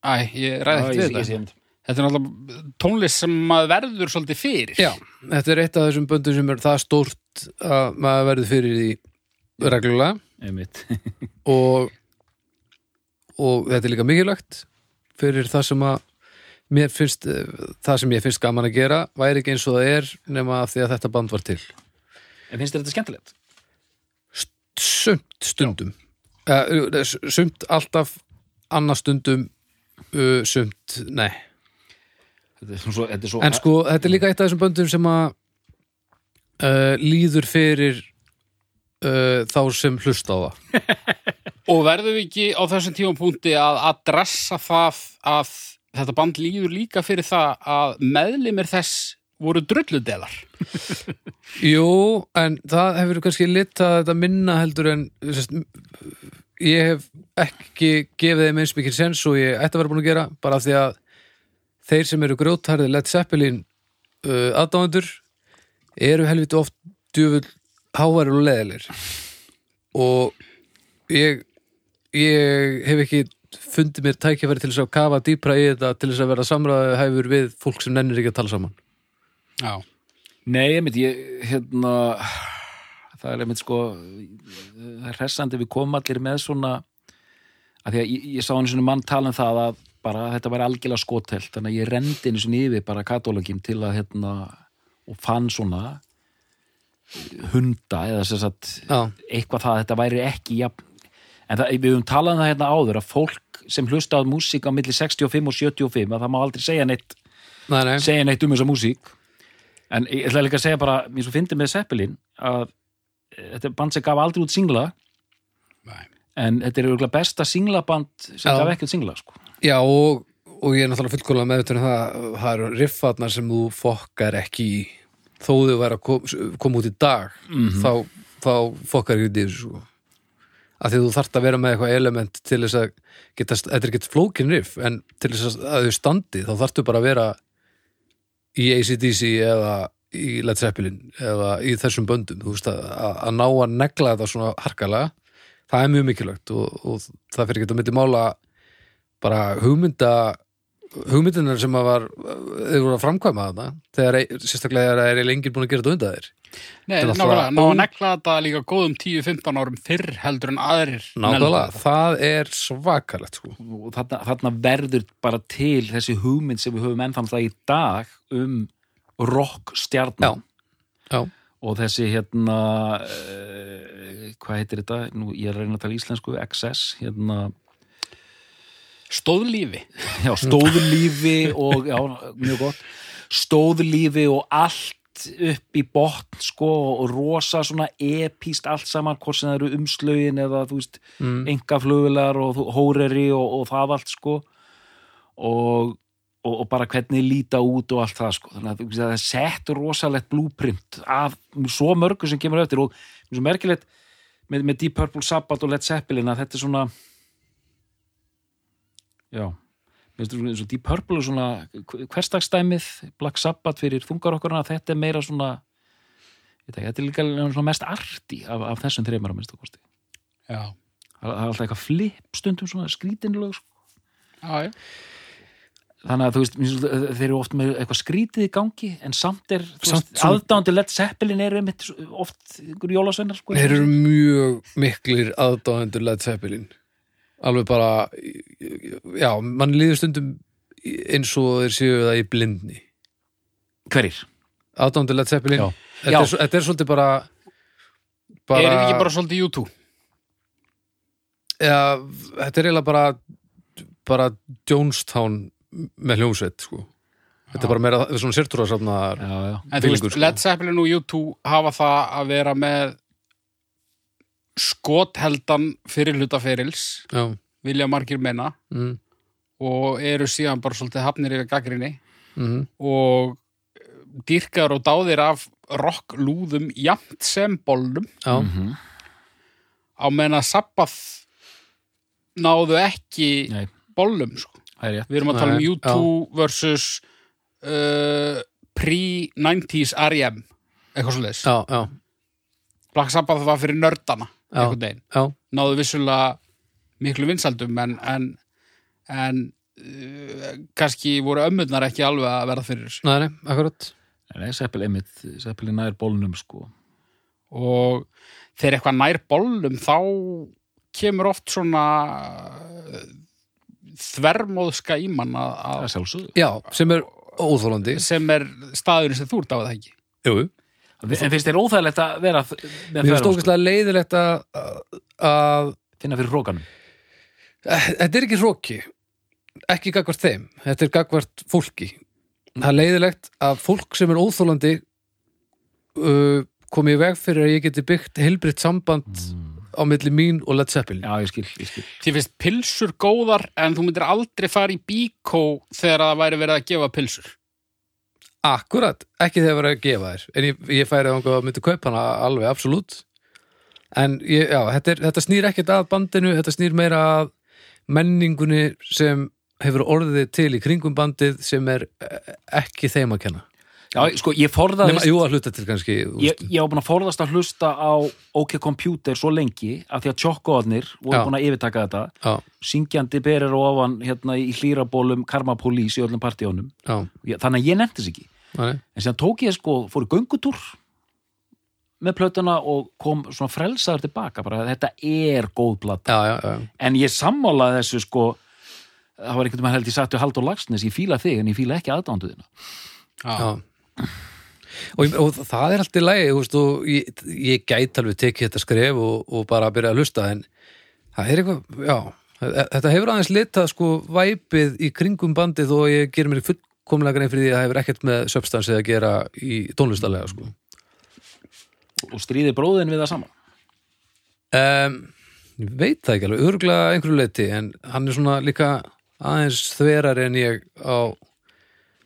Æ, ég ræði ekkert við þetta. þetta Þetta er náttúrulega tónlist sem maður verður svolítið fyrir. Já, þetta er eitt af þessum böndum sem er það stórt að maður verður fyrir því reglulega. Einmitt. og og þetta er líka mikilvægt fyrir það sem að mér finnst, það sem ég finnst gaman að gera væri ekki eins og það er nema af því að þetta band var til. En finnst þér þetta skemmtilegt? sumt stundum. Uh, sumt alltaf annað stundum uh, sumt, nei Þetta er svo, þetta er svo en sko, þetta er líka eitt af þessum böndum sem að uh, líður fyrir uh, þá sem hlusta á það Og verðum við ekki á þessum tímapunkti að adressa það að þetta band líður líka fyrir það að meðlimir þess voru drulludelar. Jú, en það hefur kannski litað þetta minna heldur en sest, ég hef ekki gefið þeim eins mikið sens og ég ætti að vera búin að gera bara af því að þeir sem eru grjótharði Led Zeppelin uh, aðdáðendur eru helviti oft djöfull háværi og leðilir og ég ég hef ekki fundið mér tækifæri til þess að kafa dýpra í þetta til þess að vera samræði hæfur við fólk sem nennir ekki að tala saman Já. Nei, einmitt, ég, hérna það er einmitt sko það er hressandi við komum allir með svona að því að ég, ég sá einu svona mann tala um það að bara þetta væri algjörlega skotelt þannig að ég rendi einu svona yfir bara katólogin til að hérna og fann svona hunda eða sem sagt Já, eitthvað það að þetta væri ekki jafn en það, við höfum talað um það hérna áður að fólk sem hlusta á músík á milli 65 og 75 að það má aldrei segja neitt nei, nei, segja neitt um þessa músík en ég ætla líka að segja bara mér svo fyndi með Zeppelin að eh, þetta er band sem gaf aldrei út singla Nei. en þetta er besta singlaband sem Já. gaf ekkert singla sko. Já, og, og ég er náttúrulega fullkóla með um það, það eru riffarnar sem þú fokkar ekki í þó þau væri að kom, koma út í dag þá, þá fokkar ekki í þessu sko. að því þú þarft að vera með eitthvað element til þess að geta, þetta er ekki flókin riff en til þess að- þau standi þá þarftu bara að vera í ACDC eða í Led Zeppelin eða í þessum böndum veist að, að ná að negla þetta svona harkalega það er mjög mikilvægt og, og það fyrir ekki að myndi mála bara hugmynda hugmyndunar sem að var þeir voru að framkvæma þetta þegar sérstaklega þegar eru lengir búin að gera þetta undan þeir Nei, er nákvæmlega, ná að negla þetta líka góðum 10-15 árum fyrr heldur en aðrir nákvæmlega, það er svakalegt sko og þarna, þarna verður bara til þessi hugmynd sem við höfum ennþann það í dag um rock stjarnan Já. Já. og þessi hérna uh, hvað heitir þetta? Nú, ég er að reyna að tala íslensku, XS, hérna, Stóðlífi. já, stóðlífi og, já, mjög gott, stóðlífi og allt upp í botn, sko, og rosa svona epíst allt saman, hvort sem það eru umslögin eða, þú veist, mm. engaflugular og hóreri og, og það allt, sko, og, og, og bara hvernig líta út og allt það, sko, þannig að það sett rosalegt blúprint af svo mörgu sem kemur eftir og svo merkilegt með, með Deep Purple Sabbath og Led Zeppelin að þetta er svona já mér finnst þetta og Deep Purple er svona hversdagsdæmið, Black Sabbath fyrir þungar okkur að þetta er meira svona ekki, þetta er líka svona mest arti af, af þessum þreymar að minnst kosti Já. það er alltaf eitthvað flip stundum svona skrítinlög sko. Já, já. þannig að þú veist, þeir eru oft með eitthvað skrítið í gangi en samt er svona- aðdándi Led Zeppelin er einmitt oft ykkur jólasveinar sko, Þeir eru mjög miklir aðdáðendur Led Zeppelin alveg bara já, mann líður stundum eins og þeir séu það í blindni hverjir? aðdáðendur Led Zeppelin Já. þetta, Já. Er, svo- þetta er svolítið bara bara, Er þetta ekki bara svolítið YouTube? ja, þetta er eiginlega bara bara Jonestown með hljómsveit sko. þetta er bara meira svona Já, já. En þú Feelingur, veist, sko. Led Zeppelin og YouTube hafa það að vera með skotheldan fyrir hlutaferils, já, vilja margir menna mm, og eru síðan bara svolítið hafnir yfir gaggrinni mm, og dýrkar og dáðir af rocklúðum jamt sem bollum. Já, Mhm. á meðan að Sabbath náðu ekki Nei, bollum sko. er Við erum að tala um Nei, U2 versus uh, pre-90s R.E.M. eitthvað svo leis. já, já, Black Sabbath var fyrir nördana. Einhvern veginn. já, Náðu vissulega miklu vinsaldum en, en, en uh, kannski voru ömmurnar ekki alveg að verða fyrir þessu. næri, akkurat Nei, Zeppelin einmitt, Zeppelin nær bólnum sko Og þegar eitthvað nær bollum þá kemur oft svona uh, þvermóðska í mann að, er já, sem er óþólandi sem er staðurinn sem þú ert á það ekki. jú, En finnst þér óþægilegt að vera með mér finnst þvermóðsku? ógæslega leiðilegt að að Finna fyrir hrókanum Þetta er ekki hróki ekki gagvart þeim, þetta er gagvart fólki. Það er leiðilegt að fólk sem er óþólandi uh, komi í veg fyrir að ég geti byggt heilbritt samband á milli mín og Led Zeppelin. Já, ég skil, ég skil. Þið finnst pilsur góðar en þú myndir aldrei fara í bíkó þegar það væri verið að gefa pilsur. Akkurat, ekki þegar verið að gefa þér en ég, ég færi að myndi kaupa hana alveg, absolutt. En ég, já, þetta, er, þetta snýr ekkert að bandinu þetta snýr meira að menningunni sem hefur orðið til í kringum bandið sem er eh, ekki þeim að kenna. Já, sko, ég forðaðist Nema, jú, að hluta til kannski Ég, ég var búin að forðast að hlusta á OK Computer svo lengi af því að tjokkóðnir voru Já. búin að yfirtaka þetta. Já, syngjandi berir ofan hérna í hlýrabólum Karma Police í öllum ég, þannig að ég nefndi þess ekki þannig en síðan tók ég sko, fór í göngutúr með plötuna og kom svona frelsaður tilbaka bara að þetta er góð plata. Já, já, já, en ég sammálaði þessu sko það var einhvern veginn held ég sagt við Haldur Lagsnes ég fíla þig en ég fíla ekki aðdánduðina já. Og, og það er allt í lagi þú veist, og ég, ég gæti alveg tekið þetta skref og, og bara að byrja að hlusta en það er eitthvað, já þetta hefur aðeins litað sko væpið í kringum bandið og ég gerir mér fullkomlega grein fyrir því að það hefur ekkert með substansið að gera í tónlistalega sko. Og stríði bróðin við það saman? Um, ég veit það ekki alveg örgulega einhverju leiti en hann er svona líka aðeins þverari en ég á,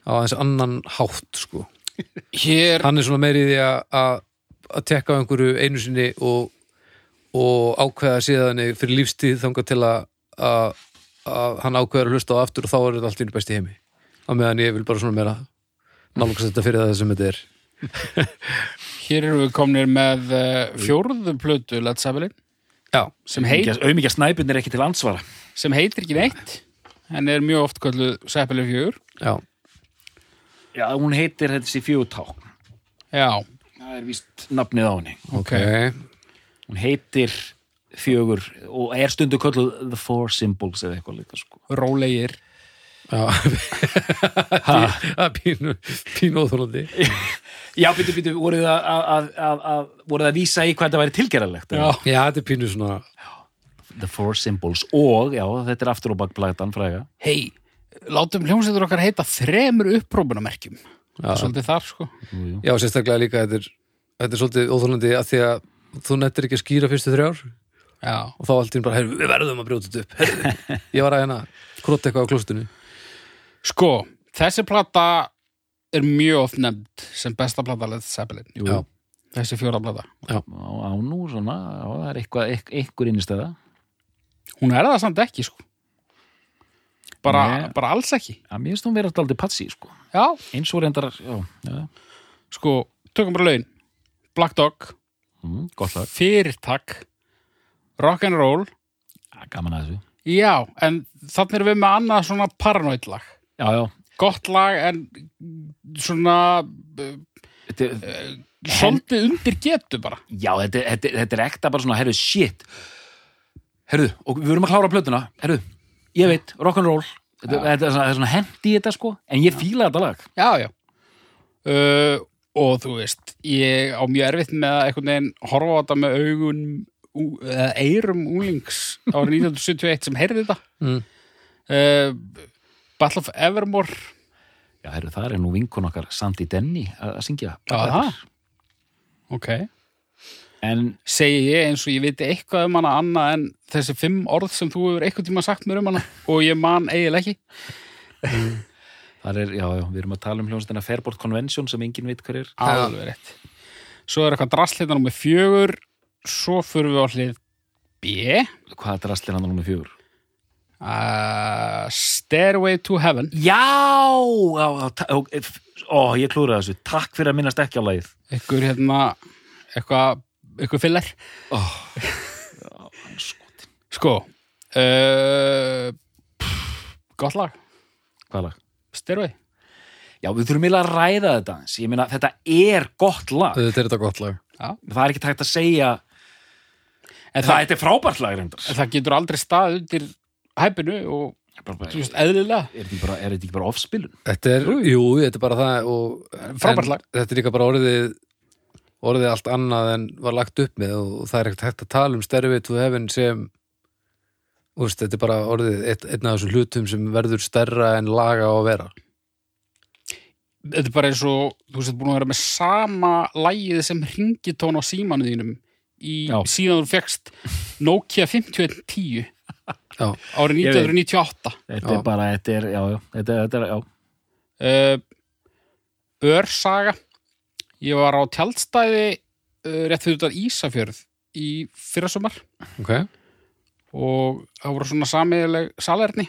á aðeins annan hátt sko. Hér, hann er svona meiri í því að að tekka á einhverju einu sinni og, og ákveða síðan fyrir lífstíð þangað til að, að, að hann ákveður að hlusta á aftur og þá er þetta allt í besti heimi á meðan ég vil bara svona meira nálgast þetta fyrir það sem þetta er. Hér erum við komnir með uh, fjórðu plötu Led Zeppelin. Já, sem, heit, auðmikja snæpinn er ekki til ansvara sem heitir ekki neitt en er mjög oft kölluð Zeppelin 4 já, já, hún heitir þessi fjögutá Já, það er víst nafnið á henni. Ok, hún heitir fjögur og er stundu kölluð The Four Symbols eða eitthvað líka sko. Rólegir pínu, pínu óþólandi Já, býtu, býtu, voruð það að, að, að, að, voruð það að vísa í hvað þetta væri tilgerðalegt? Já, Já, þetta er pínu svona The Four Symbols og, já, þetta er aftur og bakplagtan fræga. hei, látum hljómsveitur okkar heita þremur upprópunamerkjum Já. Svolítið þar, sko Jú, jú. Já, sérstaklega líka þetta er, þetta er svolítið óþólandi að því að þú nettir ekki að skýra fyrstu þrjár Já, og þá allt í einu bara, heyrðu, við verðum að brjóta þetta upp heyrðu. Ég var að hérna króta eitthvað á klóstinu sko, þessi plata er mjög oft nefnd sem besta plata Led Zeppelin. Jú, Já. Þessi fjóra plata. Á, á nú svona, já, það er eitthvað, eitthvað innistæða. Hún er það samt ekki, sko. Bara, Nei. bara alls ekki. Já, mér finnst hún vera alltaf patsi, sko. Já, Eins og reyndar, já, já, sko, tökum bara laun. Black Dog, mm, gott lag. fyrirtak. Rock'n'Roll gaman að þessu. Já, en þannig erum við með annað svona paranoid lag Já, já, Gott lag en svona er- svolítið undir getu bara. Já, þetta, þetta, þetta er ekta bara svona, herru, shit. Herru, og við verum að klára plötuna, herru, ég veit, rock'n'roll, þetta, þetta er svona, hendi í þetta, sko, en ég fíla þetta lag. Já, já. Uh, Og þú veist, ég á mjög erfitt með að einhvern veginn horfa á þetta með augun eða eyrum úlings árið 1971 sem heyrði þetta. Mm. uh, Battle of Evermore Já, herru, það er nú vinkun okkar Sandi Denny að syngja. Aha. Ok En, Segi ég eins og ég viti eitthvað um hana annað en þessi fimm orð sem þú hefur eitthvað tíma sagt mér um hana og ég man eiginlega ekki það er, já, já, við erum að tala um hljómsdana Fairport Convention sem enginn veit hver er. Alveg rétt Svo er eitthvað drastlita númer fjögur Svo fyrir við á hlið B Hvað er drastlir hann númer fjögur? Uh, Stairway to Heaven Já, já, já ó, ó, ég klúra þessu. Takk fyrir að minnast ekki á lagið. Ekkur hérna eitthvað eitthvað fyllir já, skotin. Sko uh, pff, Gott lag Hvað lag? Stairway Já, við þurfum eiginlega að ræða þetta. Ég meina, þetta er gott lag. Þetta er þetta gott lag Það er ekki tægt að segja En það, það, er frábært lag reyndar. það getur aldrei stað undir hæpinu og Bara- þú veist, eðlilega Er þetta ekki bara, er þetta ekki bara offspilun? Þetta er, jú, þetta er bara það og, Frábært en lag. Þetta er líka bara orðið orðið allt annað en var lagt upp með og það er ekkert hægt að tala um Stairway to Heaven sem úst, þetta er bara orðið eitt, einn af þessum hlutum sem verður stærra en laga á að vera Þetta er bara eins og þú veist, búin að vera með sama lægið sem ringitón á símanu þínum í, Já. síðan þú fegst Nokia 5110 Já, árið Ég veit. 1998 Þetta er bara, þetta er, já, já, þetta, þetta er, já. uh, Örsaga ég var á tjaldstæði uh, rétt fyrir þetta Ísafjörð í fyrrasumar. Ok. Og það voru svona samiðileg salerni.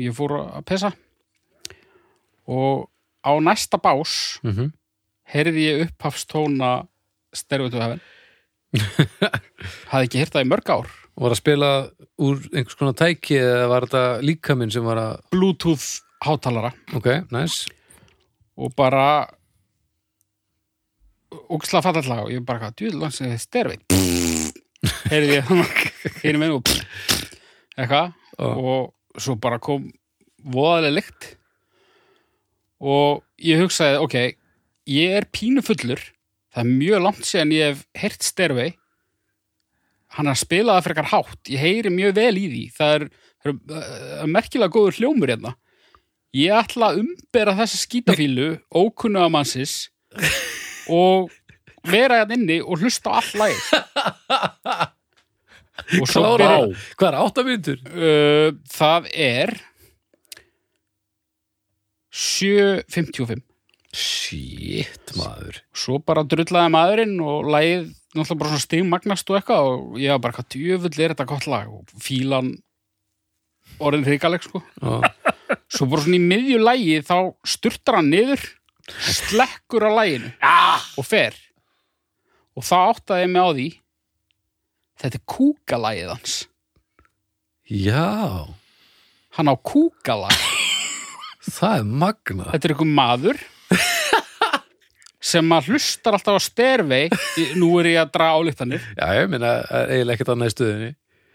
Ég fór að pessa og á næsta bás mm heyrði ég upphafstóna Heaven hafði ekki heyrt það í mörg ár Var að spila úr einhvers konar tæki eða var þetta líkaminn sem var að Bluetooth hátalara. Ok, nice. Og bara ógislega fallallega og ég bara hvað, djúðl hans er Stairway heyrði ég hérna með og eitthvað. Og svo bara kom voðalega lykt. Og ég hugsaði, ok ég er pínu fullur. Það er mjög langt síðan ég hef heyrt Stairway hann er að spila það frekar hátt. Ég heyri mjög vel í því. Það er, það er uh, merkilega góður hljómur hérna. Ég ætla að umbera þessa skítafílu ókunnuga mannsins og vera hérna inni og hlusta á all lagið. Og svo byrja, hvað er átta mínútur? uh, það er 7.55 Shit, maður. Svo bara drullaði maðurinn og lagið náttúrulega bara svona stigmagnast og eitthvað og ég var bara hvað djöfull er þetta gott lag? Og fílan orðin hrikaleg sko. Já, svo bara svona í miðju lagi þá sturtar hann niður slekkur á laginu ah! og fer. Og þá áttaði ég mig á því þetta er kúkalagið hans. Já. Hann á kúkalag. Það er magna þetta er einhver maður sem að hlustar alltaf á stervei nú er ég að draga álíktanir Já, ég er eiginlega ekkert annað í stöðinni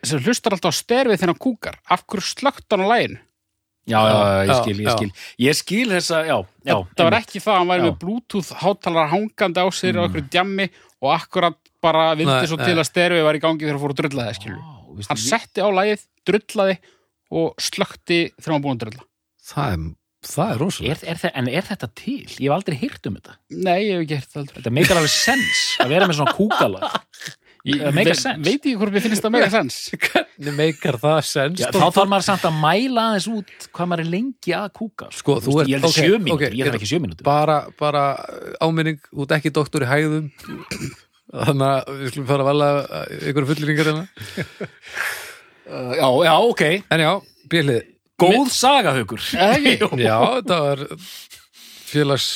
sem hlustar alltaf á stervei þegar hann kúkar. Af hverju slögt hann á læginu já, já, já, ég Já, skil, ég já. skil. Ég skil þessa, já, já það var ekki það að hann væri Já. með bluetooth hátalara hangandi á sér á einhverju djammi og akkurat bara vildi svo nei. til að sterfi var í gangi þegar hann fór að drulla það veistu, hann setti á lagið, drullaði og slökti þegar hann búin að drulla. Það er, það er rosalega er, er, en er þetta til? Ég hef aldrei hýrt um þetta. Nei, ég hef ekki það heldur. Þetta meikar alveg sens að vera með svona kúkalag. Ég Það veit, sense. veit ekki hvort mér finnst það meira sens? Hvernig meikar það sens? Já, þá þarf maður samt að mæla aðeins út hvað maður er lengi að kúka. Sko, þú ert- Ég held ok, sjö mínútur, ok, ég þarf ekki sjö mínútur. bara, bara áminning út ekki doktor í hægðum. Þannig að við skulum fara að vala ykkur fulleringar hérna. Uh, Já, já, ok. En já, Góð saga, haukur. Eða ekki? já, þetta var félags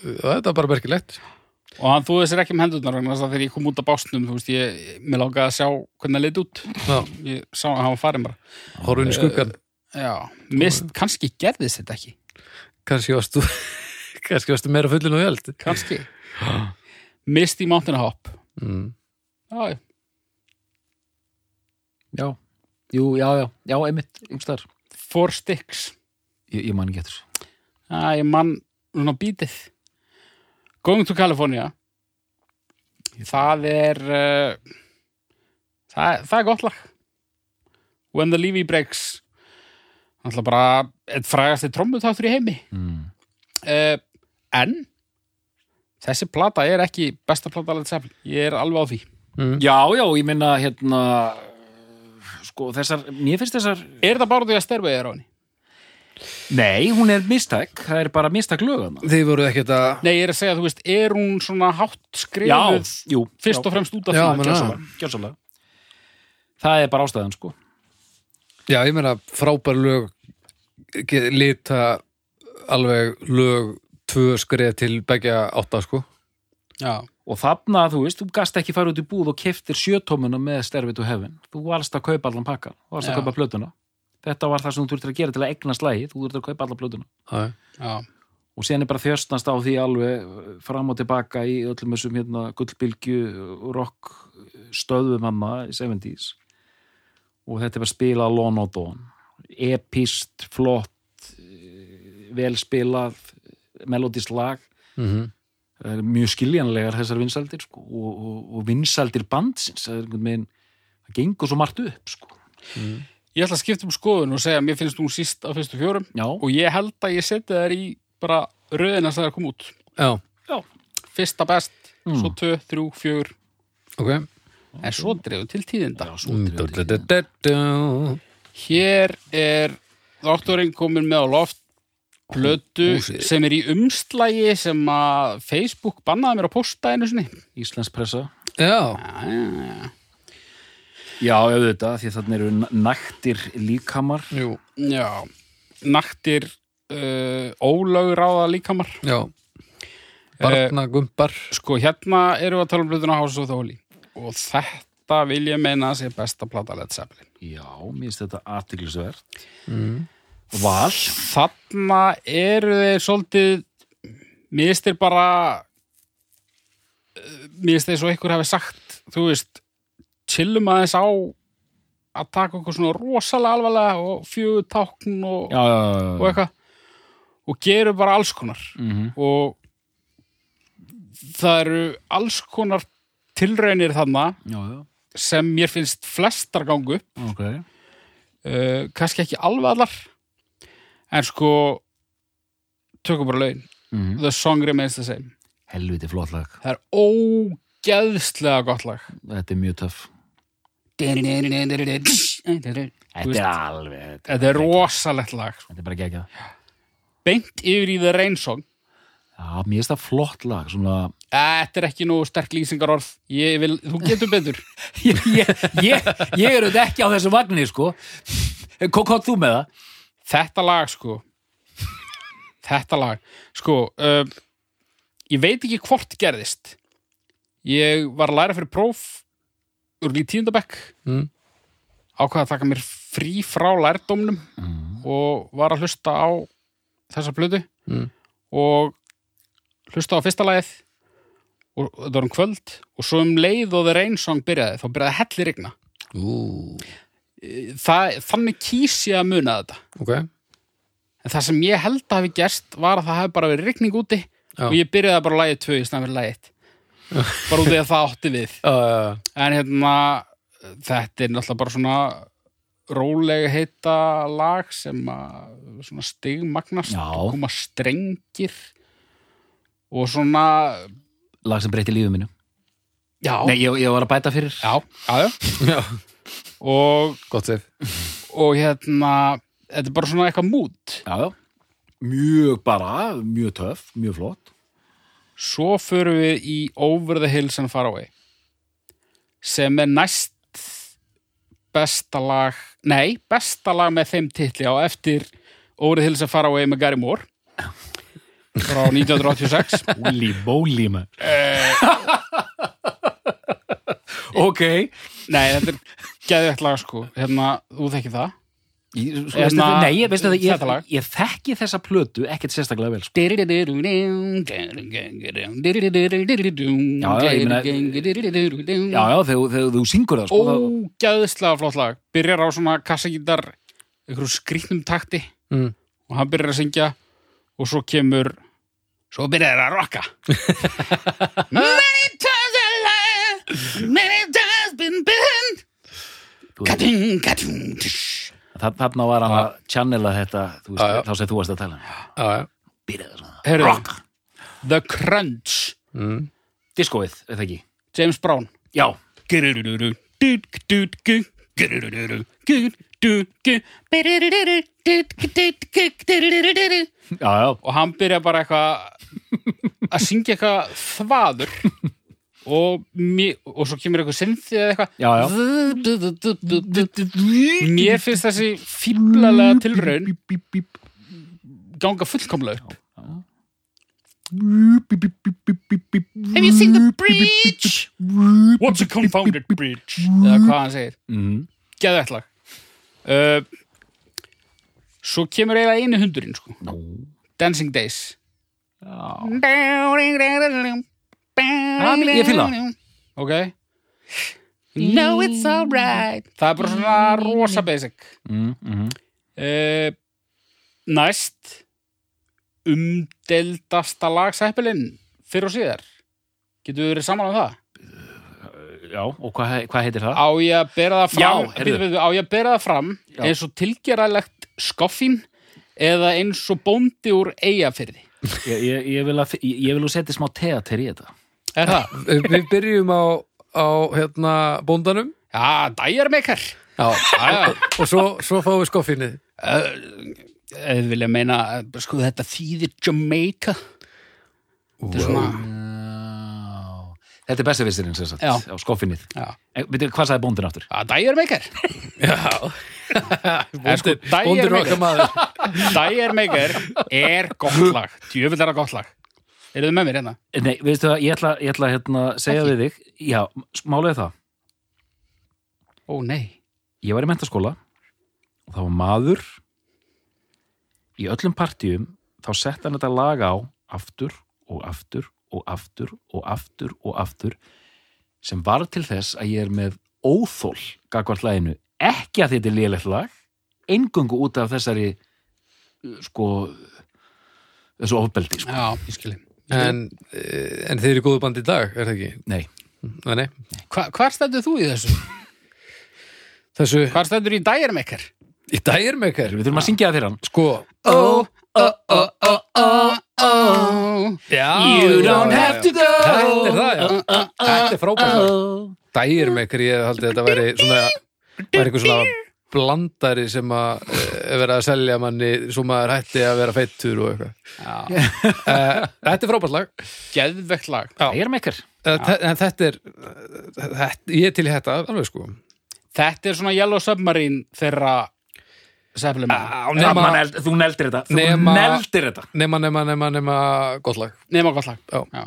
þetta var bara merkilegt. Og hann þú þessir ekki um hendurnar vegna þess að þegar ég kom út af básnum þú veist, ég, mér langaði að sjá hvernig það leit út. Já, ég sá að hann var farin bara. Horfinn í skuggan já, mist, kannski gerðist þetta ekki. Kannski varstu kannski varstu meira fullin og held kannski. Mist í Mountain Hop. Mm. já, já. Jú, já, já, já, einmitt einhvers Four Sticks. Ég, ég man ekki eftir þessu. já, ég mann svona bítið. Going to California. Það er uh, það, það er gott lag. When the Levy Breaks. Alltaf bara einn frægasti trommutáttur í heimi. Mm. uh, en þessi plata er ekki besta plata Zeppelin, ég er alveg á því. Mm. Já, já, ég minna hérna sko, þessar, mér finnst þessar er það bara því að sterfið er á henni? Nei, hún er mistæk, það er bara mistæk lögana þið voru ekkert að Nei, ég er að segja, þú veist, er hún svona hátt Já, skrifuð jú, fyrst og fremst út af Já, því gjörsamlega Það er bara ástæðan, sko. Já, ég meina frábær lög lita alveg lög tvö skref til begja átta sko. Já, Og þarna, þú veist, þú gast ekki fara út í búð og keftir sjötómuna með sterfið og hefin Þú varst að kaupa allan pakkan, þú varst að Já. kaupa plötuna. Þetta var það sem þú þurftir að gera til að egna slægi Þú þurftir að kaupa allan plötuna. Já, já, og sen er bara þjörstnast á því alveg fram og tilbaka í öllum þessum hérna, gullbylgju rock stöðum hana í 70s og þetta er bara spilað lón og dón epist, flott eh, vel spilað melodist lag. Mm er mjög skiljanlegar þessar vinsældir sko, og, og, og vinsældir bandsins. Það er einhvern veginn það gengur svo margt upp sko. ég ætla að skipta um skoðun og segja að mér finnst hún síst á fyrstu fjórum. Já, og ég held að ég seti þær í bara röðina sem það er komið út. Já, já, fyrsta best, Mm. svo tvö, þrjú, fjögur ok. En svo dreifum til tíðinda. Já svo Mm, hér er doktorinn komin með á loft plötu húsið. sem er í umslægi sem að Facebook bannaði mér að posta einu sinni Íslands pressa já, já, já, já. já, auðvitað, því þannig eru nættir líkamar jú, Já, naktir uh, ólögráða líkamar. já barna gumpar Sko, hérna eru við að tala um blöðuna House of the Holy og þetta vil ég meina að sé besta plata Led Zeppelin. Já, mér finnst þetta aðtiklisvert. mm. Val. Þarna eru þeir svolítið, mér finnst þeir bara, uh, mér finnst þeir svo einhver hafi sagt, þú veist, chillum aðeins á að taka okkur svona rosalega alvarlega og fjögur tákn og, og eitthvað og gerum bara alls konar. Mm og það eru alls konar tilraunir þarna Já, já. sem mér finnst flestar gangu upp, Ok. uh, kannski ekki alveg allar en sko tökum bara laun Mm The Song Remains the Same Helviti flott lag. það er ógeðslega gott lag Þetta er mjög töff. þetta Þetta er alveg... er rosalegt lag Þetta er bara geggjað. beint yfir í The Rain Song Já, mér finnst það flott lag. Svona... þetta er ekki nú sterk lýsingarorð ég vil, þú getur betur ég, ég, ég, ég er auðvitað ekki á þessu vagnir, sko. Hvað þú með það? Þetta lag sko þetta lag sko uh, ég veit ekki hvort gerðist ég var að læra fyrir próf úr í tíundabekk Mm. ákvað að taka mér frí frá lærdómnum Mm. og var að hlusta á þessa plötu Mm. og hlusta á fyrsta lagið og þetta var um kvöld og svo um leið og The Rain Song byrjaði þá byrjaði að helli rigna Ú, Það, þannig kýs ég að muna þetta. Ok. En það sem ég held að hafi gerst var að það hafi bara verið rigning úti Já. og ég byrjaði bara að lagið tvö í snæðan fyrir lagið bara út í að það átti við. Já, já, já. en hérna þetta er náttúrulega bara svona rólega heita lag sem að svona stigmagnast og koma strengir og svona lag sem breyti lífið mínu. Já, Nei, ég, ég var að bæta fyrir. Já, já, já. og, og hérna þetta er bara svona eitthvað mút já, já. mjög bara, mjög töff, mjög flott. Svo förum við í Over the Hills and Far Away sem er næst besta lag nei, besta lag með þeim titli á eftir Over the Hills and Far Away með Gary Moore frá 1986 Bóli, bóli maður Ok. Nei, þetta er geðvægt lag sko. Hérna, þú þekki það? Ég, sko, Hérna, Nei, ég, veistu, það, ég, ég þekki þessa plötu ekkert sérstaklega vel sko. Já, já, ég meina- Já, já, þegar, þú syngur það sko, ógæðislega flott lag. Byrjar á svona kassagítar einhverju skrýtnum takti Mm. og hann byrjar að syngja og svo kemur svo byrjar það að rocka Many times I lie Many times been been tsh. það, þarna var hann að channela þetta þá sem þú varst að tala um. Já, já. Byrjaði svona Heyrðu. Rock The Crunch Mm. Diskoið, er það ekki? James Brown Já, já, já og hann byrja bara eitthvað að syngja eitthvað þvaður og, og svo kemur eitthvað synthi eða eitthvað. Mér finnst þessi fíblalega tilraun ganga fullkomlega upp. Have you seen the bridge? What's a confounded bridge? eða hvað hann segir. Mm. geðvægt lag. Uh, svo kemur eiginlega einu hundurinn sko. Dancing Days já ég það. Ok No, it's alright Það er bara svona rosa basic mm, mm. uh, Næst umdeldasta lag Seppelin fyrir og síðar Getur við verið saman um það? Já, og hvað, hvað heitir það? Á ég að bera það fram Já, heyrðu. bíddu, Á ég að bera það fram eins og tilgerðalegt skoffín eða eins og bóndi úr eigafyrði Ég, ég, ég vil að ég, vil að setja smá teater í þetta. Er það? Við við byrjum á, á hérna, bóndanum. Já, dæjarmeikar. Já, Já, og svo, svo fáum við skoffinni. Eða vilja meina sko þetta þýðir Jamaica. Þetta er svona. Þetta er besefisturinn sem sagt Já. á skoffinnið. Já, En, Veitu, hvað sagði bóndin aftur? Já dæjarmeikar Já. Sko, Bóndin Dyer Maker. okkar maður Dæjarmeikar er gott lag. Djöfull er það gott lag. Eru þið með mér hérna? Nei, veistu það, ég ætla, ég ætla að hérna, segja við þig. Já, málega það. Ó nei. Ég var í mentaskóla og það var maður. Í öllum partíum þá sett hann þetta lag á aftur og aftur og aftur og aftur og aftur sem var til þess að ég er með óþól gagvart laginu ekki að þetta er lélegt lag eingöngu út af þessari sko þessu ofbeldi sko. Já, ég skilji en, eh, en þeir eru góðu band í dag, er það ekki? Nei, Nei, nei. Hva, Hvar stendur þú í þessu? Þessu, Hvar stendur í dæjarmeikar? í hver við þurfum að syngja það fyrir hann Sko, Oh, oh, oh, oh, oh, oh já. You don't have to go. Þetta er það, já. Þetta er frábært. Dagir með hver, ég haldi þetta væri svona væri einhver svona blandari sem að eh, er verið að selja manni svo maður hætti að vera feittur og eitthvað. Já, Eh, Þetta er frábært lag. Geðvegt lag. Ég er mekkar Eh, þe- En þetta er þetta, ég er til í þetta, alveg sko. Þetta er svona Yellow Submarine þeirra Seppelin Á, Nema, nema, neld, þú neldir þetta. Þú Nema- neldir þetta. nema, nema, nema, nema gott lag. Nefna gott lag. Já.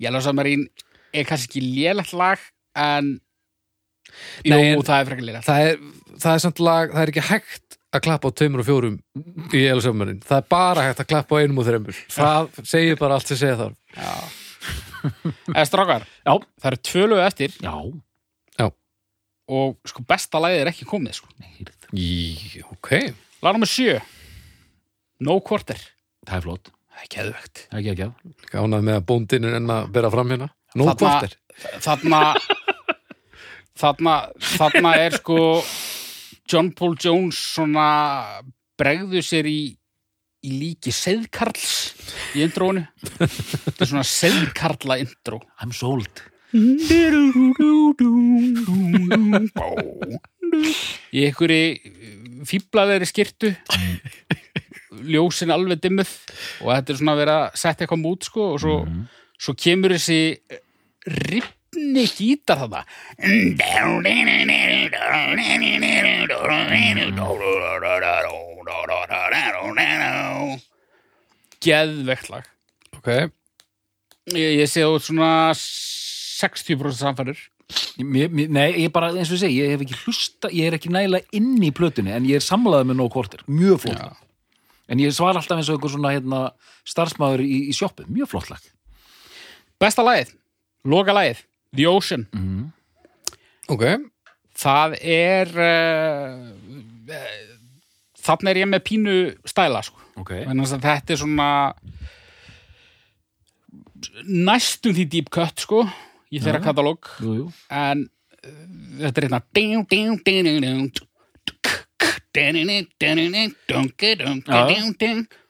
Yellow Submarine er kannski ekki lélegt lag en Jú, Nei, en- það er frekar lélegt. það er, það er samt lag, það er ekki hægt að klappa á tveimur og fjórum í Elu Sömmarin það er bara hægt að klappa á einum og þreimur það segir bara allt sem segja þarf. Eða strákar, Já, það eru tvöluðu eftir. Já og sko besta lagið er ekki komið sko. Í, ok. Lag nummer sjö. No quarter. Það er flott, Það er keðvegt það er ekki ekki að Gánað með að bóndin er enn að bera fram hérna. Nó Þarna- kvartir Þarna Þarna Þarna er sko John Paul Jones svona bregðu sér í í líki seðkarls í intróinu. Þetta er svona seðkarla intró I'm sold í einhverju fýblaðeri skirtu ljósin alveg dimmuð og þetta er svona að vera að setja eitthvað mút sko og svo, svo kemur þessi ripni gítar þarna. Geðvegt lag. Ok, ég, ég sé út svona 60% samfæður mér, mér, Nei, ég bara, eins og ég segi, ég hef ekki hlusta ég er ekki nægilega inn í plötunni en ég er samlaðið með nóg kortir, mjög flott lag. en ég svar alltaf eins og einhver svona hérna, starfsmæður í, í sjoppu, mjög flott lag. Besta lagið, loka lagið. The Ocean. Ok. Það er uh, uh, þannig er ég með pínu stæla sko. Ok, Vegna þess að þetta er svona næstum því deep cut sko, í þeirra katalóg en þetta er hérna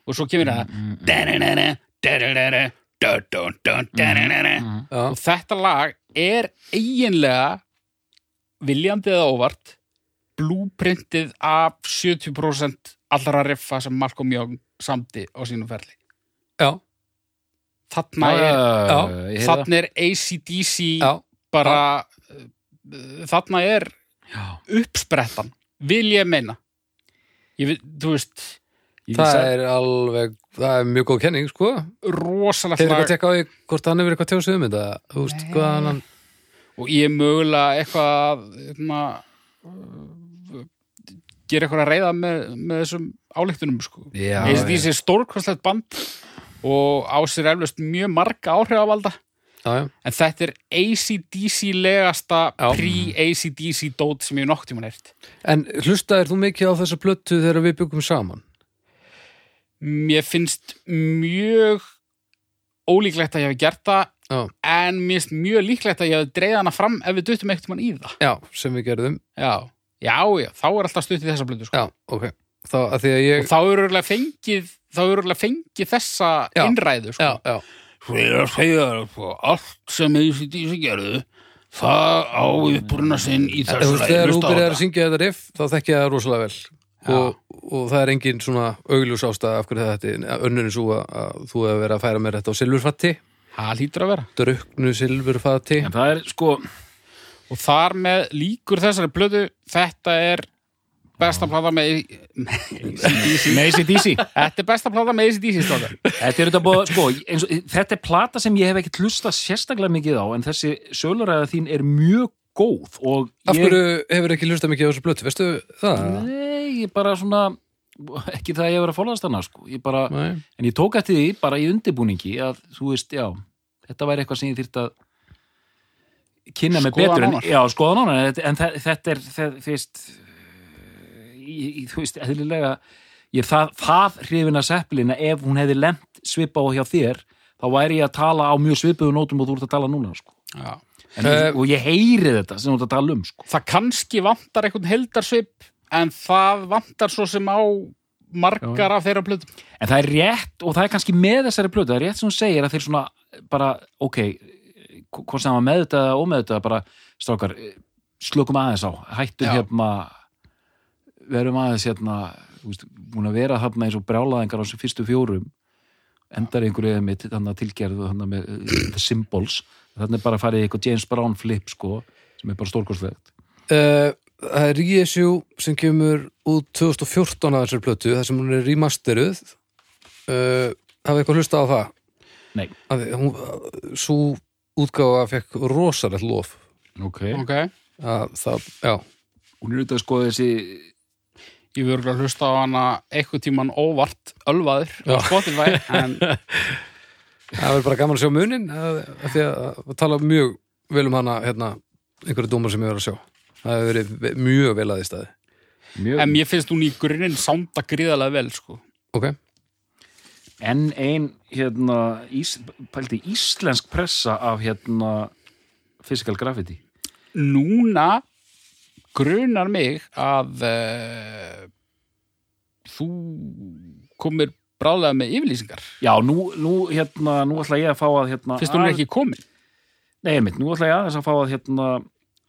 og svo kemur það og þetta lag er eiginlega viljandi eða óvart blúprintið af 70% allra riffa sem Malcolm Young samti á sínum ferli Já þarna er, já, það. þarna er ACDC já, bara þarna er Já. uppsprettan vil ég meina. Ég, veit, þú veist það vissi- er alveg það er mjög góð kenning, sko. Rosalegt Hefur eitthvað að tekka á því hvort hann hefur eitthvað tjóðsið um þetta Þú veist, hvað hann og ég mögulega eitthvað hérna, gera eitthvað að reyða með, með þessum álíktunum sko. Já, er stórkvæmslegt band og á sér eflaust mjög marga áhrifavalda. Já, já, en þetta er ACDC legasta Já. pre-ACDC dót sem ég nokk tíma neirt En hlustaðir þú mikið á þessa plötu þegar við byggum saman? mér finnst mjög ólíklegt að ég hef gert það Já, en mér finnst mjög líklegt að ég hef dreigð hana fram ef við duttum ekkert mann í það. Já sem við gerðum. Já, já, já, þá er alltaf stutt í þessa blötu sko. Já, ok. Þá ég og þá er örugglega fengið þá er örugglega fengið þessa Já. innræðu sko. Já, já, svo ég er að segja þér sko, allt sem ACDC gerðu það á uppruna sinn í þessu lagi, þegar þú byrjar að syngja þetta riff þá þekki ég það rosalega vel. Og, og það er engin svona augljús ástæða af hverju þetta önnurinn svo að, að þú hefur verið að færa mér þetta á silfurfatti það hlýtur að vera. Druknu silfurfatti En það er sko og þar með líkur þessari blödu þetta er besta plata með ACDC Með ACDC þetta er besta plata með ACDC Þetta er þetta búið, sko, eins og, þetta er plata sem ég hef ekkert hlusta sérstaklega mikið á en þessi söluræða þín er mjög góð og Af ég, hverju hefur ekki hlustað mikið á þessu blötu, veistu það? Nei, ég bara svona ekki það að ég hef verið að fólast hana sko. ég bara, en ég tók eftir því bara í undirbúningi að þú veist, já þetta væri eitthvað sem ég þýrt að kynna Skoða betur en, já, skoða nánar en, þetta- þe- þetta er, þe- þú veist í, þú veist, eðlilega ég það, það hrifin að seppilina ef hún hefði lent svipa á hjá þér þá væri ég að tala á mjög svipuðu nótum og þú ert að tala núna sko. Já. en, Eh, og ég heyri þetta sem þú ert að tala um sko. það kannski vantar einhvern heldarsvip en það vantar svo sem á margar af þeirra blöðum En það er rétt og það er kannski með þessari plötu, það er rétt sem hún segir að þeir svona bara, ok, hvort sem var með þetta eða ómeð þetta, bara strákar, slökum aðeins á, hættum Já. hérna, verum aðeins hérna, þú veist, búin að vera þarna eins og brjálaðingar á þessum fyrstu fjórum, endar einhverju eða mitt, þannig að tilgerðu þannig með the symbols, þannig er bara að fara í eitthvað James Brown flip, sko, sem er bara stórkostlegt. Uh, það er reissue sem kemur út 2014 af þessari plötu, þar sem hún er remasteruð uh, hafið eitthvað hlusta á það? Nei. Að, hún, svo útgáfa fekk rosalegt lof Ok. ok, að það, Hún er auðvitað að skoða þessi, ég verður að hlusta á hana eitthvað tíman óvart ölvaður. Spotify en það verður bara gaman að sjá munin að, að því að, að tala mjög vel um hana hérna, einhverju dómar sem ég verið að sjá það hefur verið ve- mjög vel að því staði mjög, en mér finnst hún í grunninn sánda gríðalega vel sko. ok, En ein, hérna, ís, pældi, íslensk pressa af, hérna, physical graffiti. Núna grunar mig að uh, þú komir bráðlega með yfirlýsingar. Já, nú, nú, hérna, nú ætla ég að fá að, hérna... Fyrst hún er að- ekki komin. Nei, mitt, nú ætla ég aðeins að fá að, hérna,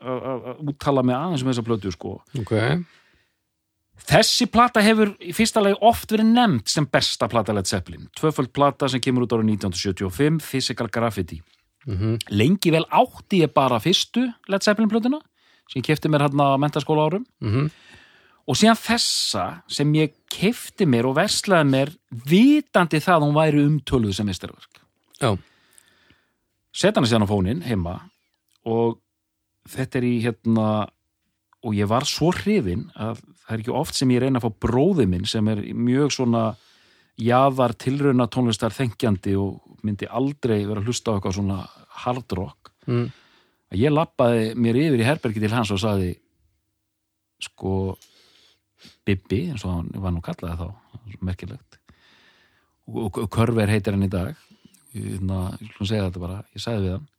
að- að að úttala mig aðeins um þessa plötu, sko. Ok, Þessi plata hefur í fyrsta lagi oft verið nefnd sem besta plata Led Zeppelin. Tvöföld plata sem kemur út árið 1975, Physical Graffiti. mhm, Lengi vel átti ég bara fyrstu Led Zeppelin plötuna, sem ég kefti mér hérna á mentaskóla árum. mhm Og síðan þessa sem ég kefti mér og verslaði mér vitandi það að hún væri umtöluð sem meistarverk. Já, Sett hana síðan á fónin heima og þetta er í hérna og ég var svo hrifin að það er ekki oft sem ég reyna að fá bróði minn sem er mjög svona jaðar tilrauna tónlistar þengjandi og myndi aldrei vera að hlusta á eitthvað svona hard rock mm. Að ég lappaði mér yfir í herbergi til hans og saði sko Bibbi, eins og hann var nú kallaði þá merkilegt. Og, og Körver heitir hann í dag. Ég, na, ég skulum segja þetta bara, ég sagði við hann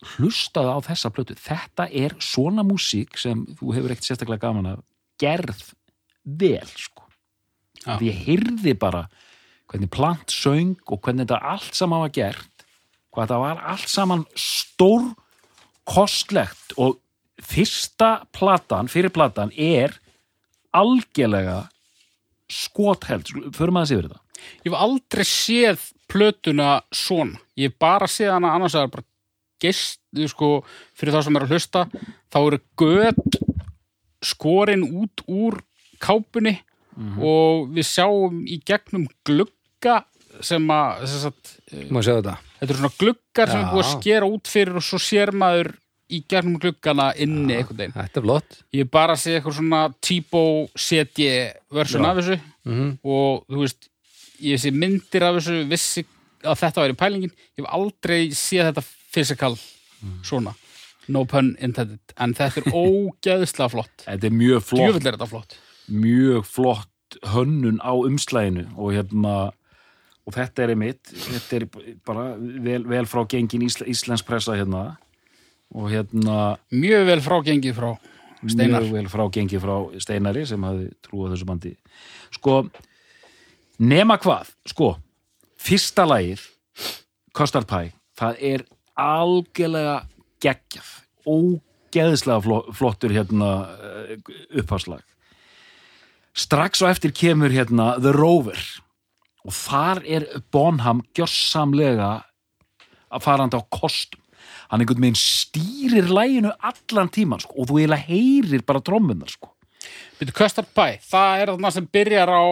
hlustaðu á þessa plötu. Þetta er svona músík sem þú hefur ekkert sérstaklega gaman af. Gerð vel sko. Já. því ég hyrði bara hvernig plant söng og hvernig þetta allt saman var gert hvað þetta var allt saman stór kostlegt og fyrsta platan, fyrir platan er algjörlega skotheld, förum aðeins yfir þetta. Ég hef aldrei séð plötuna svona. Ég hef bara séð hana annars að bara gest, sko, fyrir þá sem er að hlusta, þá eru göt skorin út úr kápunni og við sjáum í gegnum glugga sem að, þetta? þetta eru svona gluggar sem er búið að skera út fyrir og svo sér maður í gegnum gluggana inni einhvern veginn. Þetta er flott. Ég bara séð eitthvað svona T-Bow CD versjón af þessu. Mm og þú veist ég sé myndir af þessu vissi að þetta væri pælingin. Ég hef aldrei séð þetta physical svona. No pun intended. En þetta er ógeðslega flott. Þetta er mjög flott. Er þetta flott. Mjög flott hönnun á umslæginu og hérna og þetta er einmitt, þetta er bara vel, vel frá gengin ísl, íslensk pressa hérna. Og hérna mjög vel frágengið frá Steinar. Mjög vel frá gengið frá Steinari sem hafði trúið þessu bandi. Sko, nema hvað sko, fyrsta lagið Custard Pie, það er algjörlega geggjað. Ógeðslega flo- flottur hérna uppháslag strax og eftir kemur hérna The Rover og þar er Bonham gjörsamlega að farandi á kostum hann einhvern veginn stýrir læginu allan tíman sko, og þú eiginlega heyrir bara trommunar sko. Byrju, Custard Pie, það er þarna sem byrjar á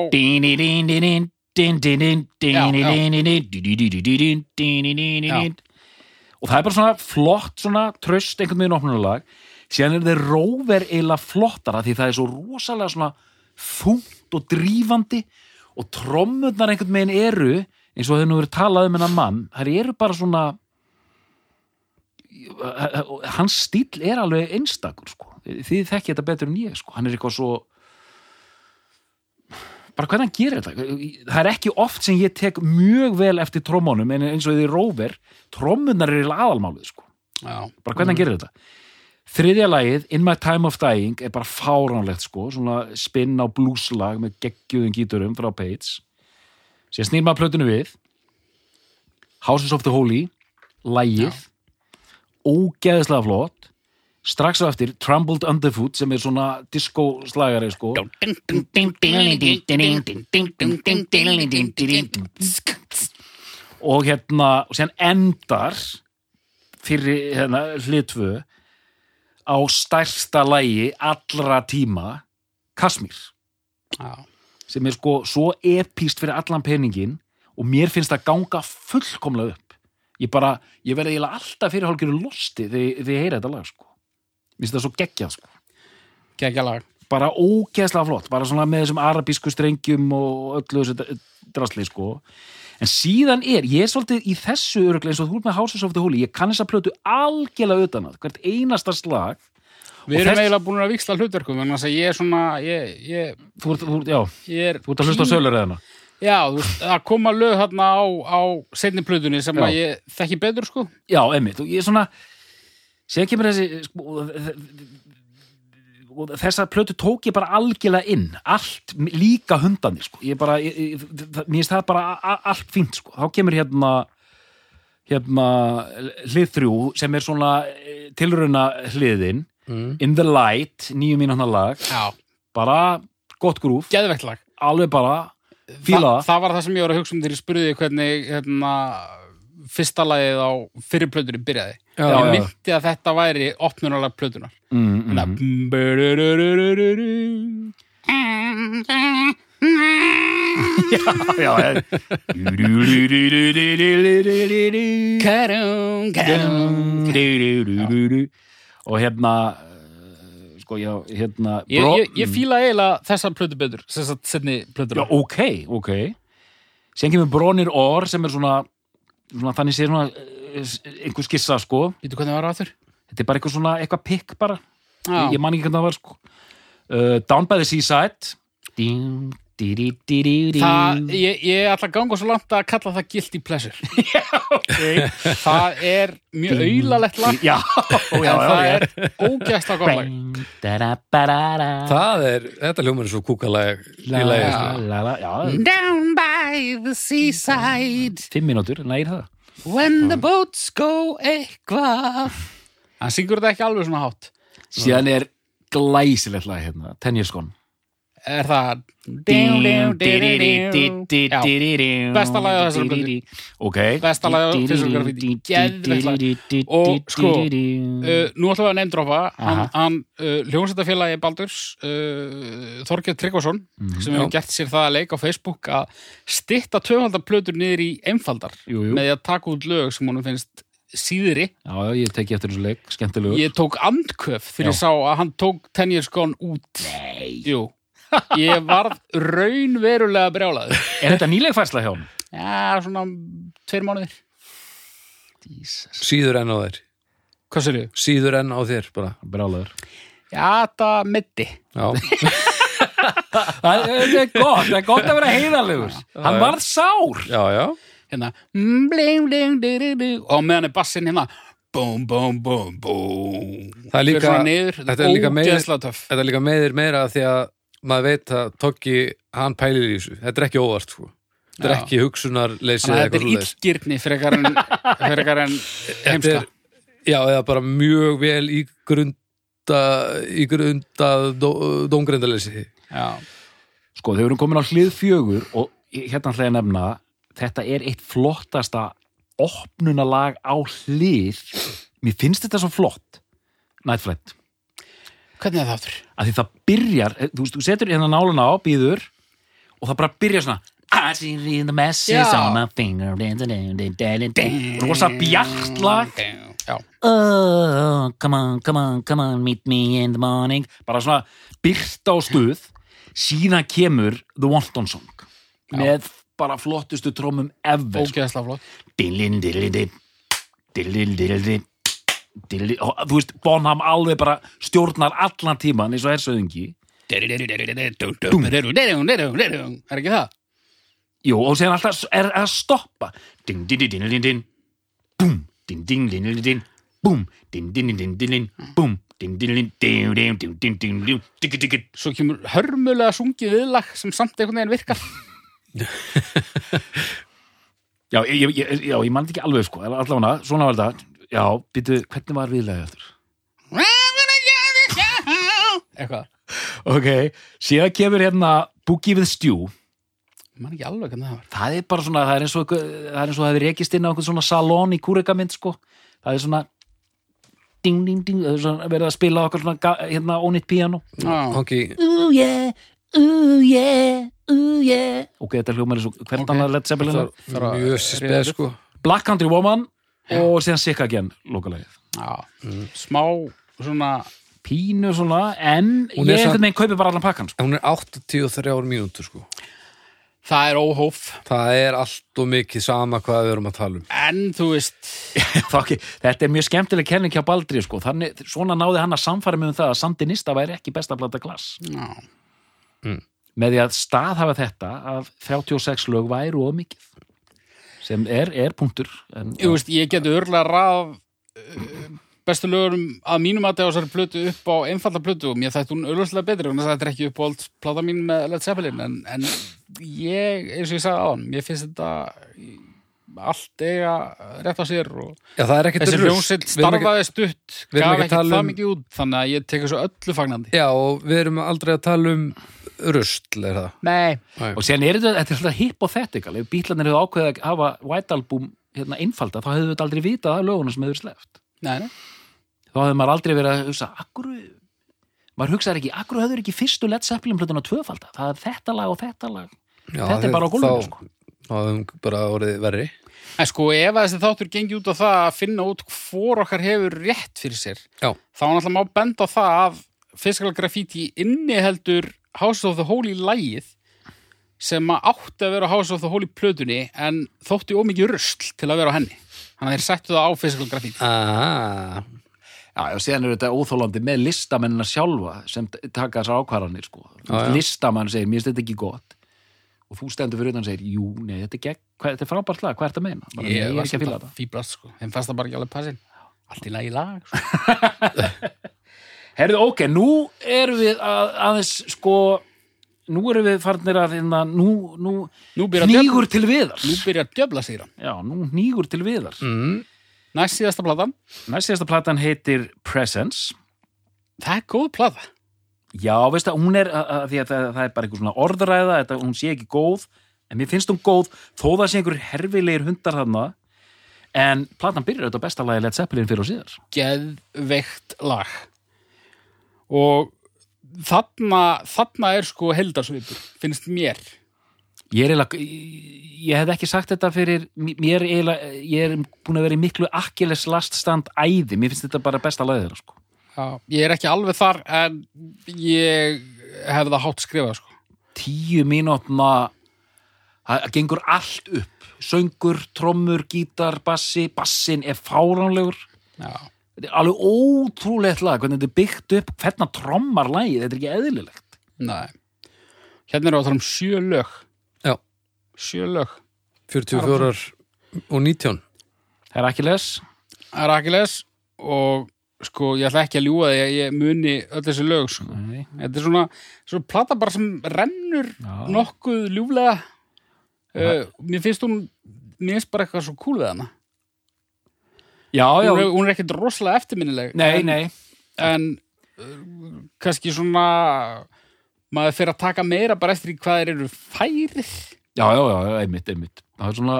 og það er bara svona flott svona tröst einhvern veginn opnunalag síðan er þeir róver eiginlega flottara því það er svo rosalega svona þungt og drífandi og trommurnar einhvern veginn eru eins og þeir nú verið talað um hennar mann þær eru bara svona hans stíl er alveg einstakur sko. þið þekki þetta betur en ég sko. hann er eitthvað svo bara hvernig hann gerir þetta það er ekki oft sem ég tek mjög vel eftir trommónum en eins og því róver trommunar er aðalmálið sko. Bara hvernig hann gerir þetta þriðja lagið, In My Time of Dying er bara fáránlegt sko, svona spinn á blúslag með geggjuðum gíturum frá Page sér snýr maður plötinu við. Houses of the Holy lagið. Ógeðslega flott. Strax á eftir Trampled Underfoot sem er svona disco slagari sko og hérna og síðan endar fyrir hérna hlitfu á stærsta lægi allra tíma Kasmír. Já, sem er sko svo epíst fyrir allan peningin og mér finnst það ganga fullkomlega upp. Ég bara, ég verði eiginlega alltaf fyrir hálfgerðu losti þegar, ég heyra þetta lag sko. Mér finnst það svo geggjað sko. Geggja lag. Bara ógeðslega flott, bara svona með þessum arabísku strengjum og öllu þessu drasli sko en síðan er, ég er svolítið í þessu öruglega eins og þú ert með Houses of the Holy ég kann þess að plötu algjörlega utan að hvert einasta slag Við erum þess- eiginlega búin að viksla hlutverkum en þess að ég er svona ég, ég, þú ert, þú, já, er þú ert að hlusta á söluræðina Já, það koma lög hérna á, á seinni plötunni sem Já. að ég þekki betur, sko. Já, og ég er svona sér kemur þessi sko, og þ- og þessa plötu tók ég bara algjörlega inn allt, líka hundandi sko. ég bara, ég, mér finnst það bara allt fínt, sko. þá kemur hérna hérna hlið þrjú sem er svona tilrauna hliðin mm. In the Light, nýju mínúna lag Já. bara gott grúf alveg bara, Þa, það var það sem ég var að hugsa um þegar ég spurði hvernig hérna, fyrsta lagið á fyrir plötunni byrjaði ég myndi að þetta væri opnurnalag plötunar mm, mm, mm. já, já karun, karun. Og hérna eh, sko, já, hérna ég fýla eiginlega þessar plötu betur þessar setni plötur ok, ok. Sen kemur Brónir Orr sem er svona, svona þannig séð svona einhver skissa sko Vítu hvernig það var á þurr? þetta er bara eitthvað svona, eitthvað pikk bara Já. ég, ég man ekki hvernig það var sko uh, Down by the Seaside dí, dí, dí, dí. Það, ég, ég ætla að ganga svo langt að kalla það guilty pleasure. okay. Það er mjög auðalegt lag, já, já, já, en það já, er ógæsta gott lag. Bang, da-da-ba-da-da. Það er, þetta hljómar er svo kúkalag í lagi, La, sko. la, la, já, Down by the seaside fimm mínútur, nægir það When the boats go eitthvað. Hann syngur þetta ekki alveg svona hátt. Síðan er glæsilegt lag hérna, Ten Years Gone Er það Besta lagið á þessari plötu. ok. Besta lagið á. Geðveikt lag. Og sko, uh, Nú ætlum við að neymdropa Hann, uh, hljómsættafélagi Baldurs uh, Þorgeir Tryggvason Mhm. sem hefur gert sér það að leik á Facebook að stitta töfaldar plötur niður í einfaldar Jú, jú. með því að taka út lög sem honum finnst síðri. Já, já, ég teki eftir þessu leik, skemmtilegur. Ég tók andköf þegar Já. ég sá að hann tók 10 years gone út. Nei. Jú, ég varð raunverulega brjálaður. Er þetta nýleg færsla hjá hann? Já, svona tveir mánuðir. Jesus. Síður enn á þér. Hvað sér ég? Síður enn á þér, bara. brálaður Já, þetta mitti Já, það það er gott, það er gott að vera heiðarlegur. Hann varð sár. Já, já. Hérna mm, bling, bling, di, di, di, Og meðan er bassin hérna. Búm, búm, búm, búm. Það er líka, þetta er líka er meir meira því að maður veit að Toggi, hann pælir í þessu. Þetta er ekki óvart, sko. Þetta er ekki hugsunarleysi Þannig eða að þetta eitthvað er svoleiðis. illgirni frekar en, frekar en Þetta heimska er, já, eða bara mjög vel í grunda, í grunda dó, dóngrindaleysi. Já, sko, þau erum komin á hlið fjögur og hérna ætla ég að nefna þetta er eitt flottasta opnunalag á hlið mér finnst þetta svo flott Night Flight hvernig er það aftur? að því það byrjar, eh, þú veist, þú setur hérna náluna á, býður og það bara byrjar svona I see the message Já. on my finger rosa bjart lag. Já, oh, come on, come on, come on meet me in the morning. Bara svona byrta á stuð. Síðan kemur The Wanton Song. Með bara flottustu trómum ever. Ógeðslega flott. Dillin, dillin, dillin, dillin Dilli, og þú veist, Bonham alveg bara stjórnar allan tíman eins og er söðingi Er ekki það? Jú, og séðan alltaf er að stoppa Ding, ding, ding, ding, ding, ding Búm, ding, ding, ding, ding, ding Búm, ding, ding, ding, ding, ding Búm, ding, ding, ding, ding, ding, ding, ding, ding, ding Diggi, diggi Svo kemur hörmulega sungið viðlag sem samt einhvern veginn virkar já, ég man þetta ekki alveg sko allavega, svona var þetta Já, býtu, hvernig var viðlega eftir? Eitthvað. Ok, síðan kemur hérna Boogie with Stew. Man ekki alveg hvernig það var. Það er bara svona, það er eins og það er eins og það hefur rekist inn á einhvern svona salón í kúrekamynd sko, það er svona ding ding ding, það er svona verið að spila okkar svona hérna ónýtt piano Kongi, ooh yeah, ooh yeah, ooh yeah. Ok, þetta hljómar eins og Ok. Zeppelin. Það er að mjög ríða speð, upp. sko. Black Country Woman og síðan Sick Again lokalegið, já. Smá svona pínu svona en Hún er ég samt- einhvern veginn kaupi bara allan pakkan sko. Hún er 83 mínútur, sko. Það er óhóf Það er allt og mikið sama hvað við erum að tala um. En þú veist Þá ekki, þetta er mjög skemmtileg kenning hjá Baldri sko. Þannig, svona náði hann að samfæra mig um það að Sandinista væri ekki besta blata glass Já, með því að staðhafa þetta að 36 lög væru og mikið sem er, er punktur en, Ég, veist, ég geti örlega rað uh, bestu lögurum að mínum að það þessari plötu upp á einfalda plötu og mér þætti hún auðvitað betri og þetta er ekki upp á allt plata mín með Led Zeppelin en, en ég, eins og ég sagði á hann mér finnst þetta allt eiga rétt á sér og Já, það er ekkert þessi ekki- starfaði stutt gaf ekki það um- mikið út þannig að ég tek þessu öllu fagnandi. Já, og við erum aldrei að tala um rusl, er það? Nei, og sen er þetta, þetta er alltaf hypothetical. Ef bílarnir hefur ákveðið að hafa White Album hérna einfalda, þá hefðu þetta aldrei vitað að lögunum sem hefur sleft nei, nei. Þá hefur maður aldrei verið að hugsa akkur, maður hugsaði ekki, akkur hefur ekki fyrstu Led Zeppelin plötuna tvöfalda það er þetta lag og þetta lag. Já, Þetta er bara á gólfinu, þá- sko. Þá hefum bara orðið verri. En sko, ef að þessi þáttur gengi út á það að finna út hvor okkar hefur rétt fyrir sér, Já, þá er náttúrulega má benda á það að Physical Graffiti inniheldur House of the Holy lægið sem átti að vera House of the Holy plötunni en þótti ómikið rusl til að vera á henni. Þannig að þeir settu það á Physical Graffiti. ah, Já, og síðan er þetta óþólandi með listamennina sjálfa sem taka þessar ákvarðanir sko. Já, já. listamann segir, mér finnst þetta ekki gott og þú stendur fyrir utan og segir, jú, nei, þetta er, gegn, hvað, þetta er frábært lag, hvað er þetta að meina? Bara, ég er ekki að fíla þetta Fíblast, sko. Þeim fannst það bara ekki alveg passin. Allt í lagi lag, sko. Herðu, ok, nú erum við að, aðeins, sko nú erum við farnir að finna nú, nú, Nú nýgur til viðar. Nú byrjar djöfla sér hann. Já, nú nýgur til viðar. Mm, Næst síðasta platan. Næst síðasta platan heitir Presence. Það er góð plata. Já, veistu, hún er, að, að, því að það, það er bara einhver svona orðræða, þetta, hún sé ekki góð en mér finnst hún góð, þó það sé einhver herfilegir hundar þarna. En platan byrjar auðvitað besta lagi Led Zeppelin fyrir og síðar. Geðveikt lag og þarna, þarna er sko heldarsvipur, finnst mér Ég er eiginlega, ég hef ekki sagt þetta fyrir, mér er eiginlega, ég er búin að vera í miklu Achilles last stand æði, mér finnst þetta bara besta lagið þeirra, sko. Já, ég er ekki alveg þar en ég hef það hátt skrifað sko. Tíu mínútna, það gengur allt upp, söngur, trommur, gítar, bassi, bassin er fáránlegur, Já. Þetta er alveg ótrúlegt lag, hvernig þetta er byggt upp, hvernig trommar lagið, þetta er ekki eðlilegt. Nei. Hérna er á að tala um sjö lög. Já. Sjö lög. 44 og 19 Það er ekki les, Það er Akiles og sko ég ætla ekki að ljúga því að ég muni öll þessi lög sko. Nei. Þetta er svona, svona plata bara sem rennur Já. nokkuð ljúflega. Uh, mér finnst hún, mér finnst bara eitthvað svo cool við hana. Já, já, Hún er, hún er ekkert rosalega eftirminnileg. nei, en, nei, En uh, kannski svona, maður fyrir að taka meira bara eftir í hvað þeir eru færir. Já, já, já, einmitt, einmitt. Það er svona,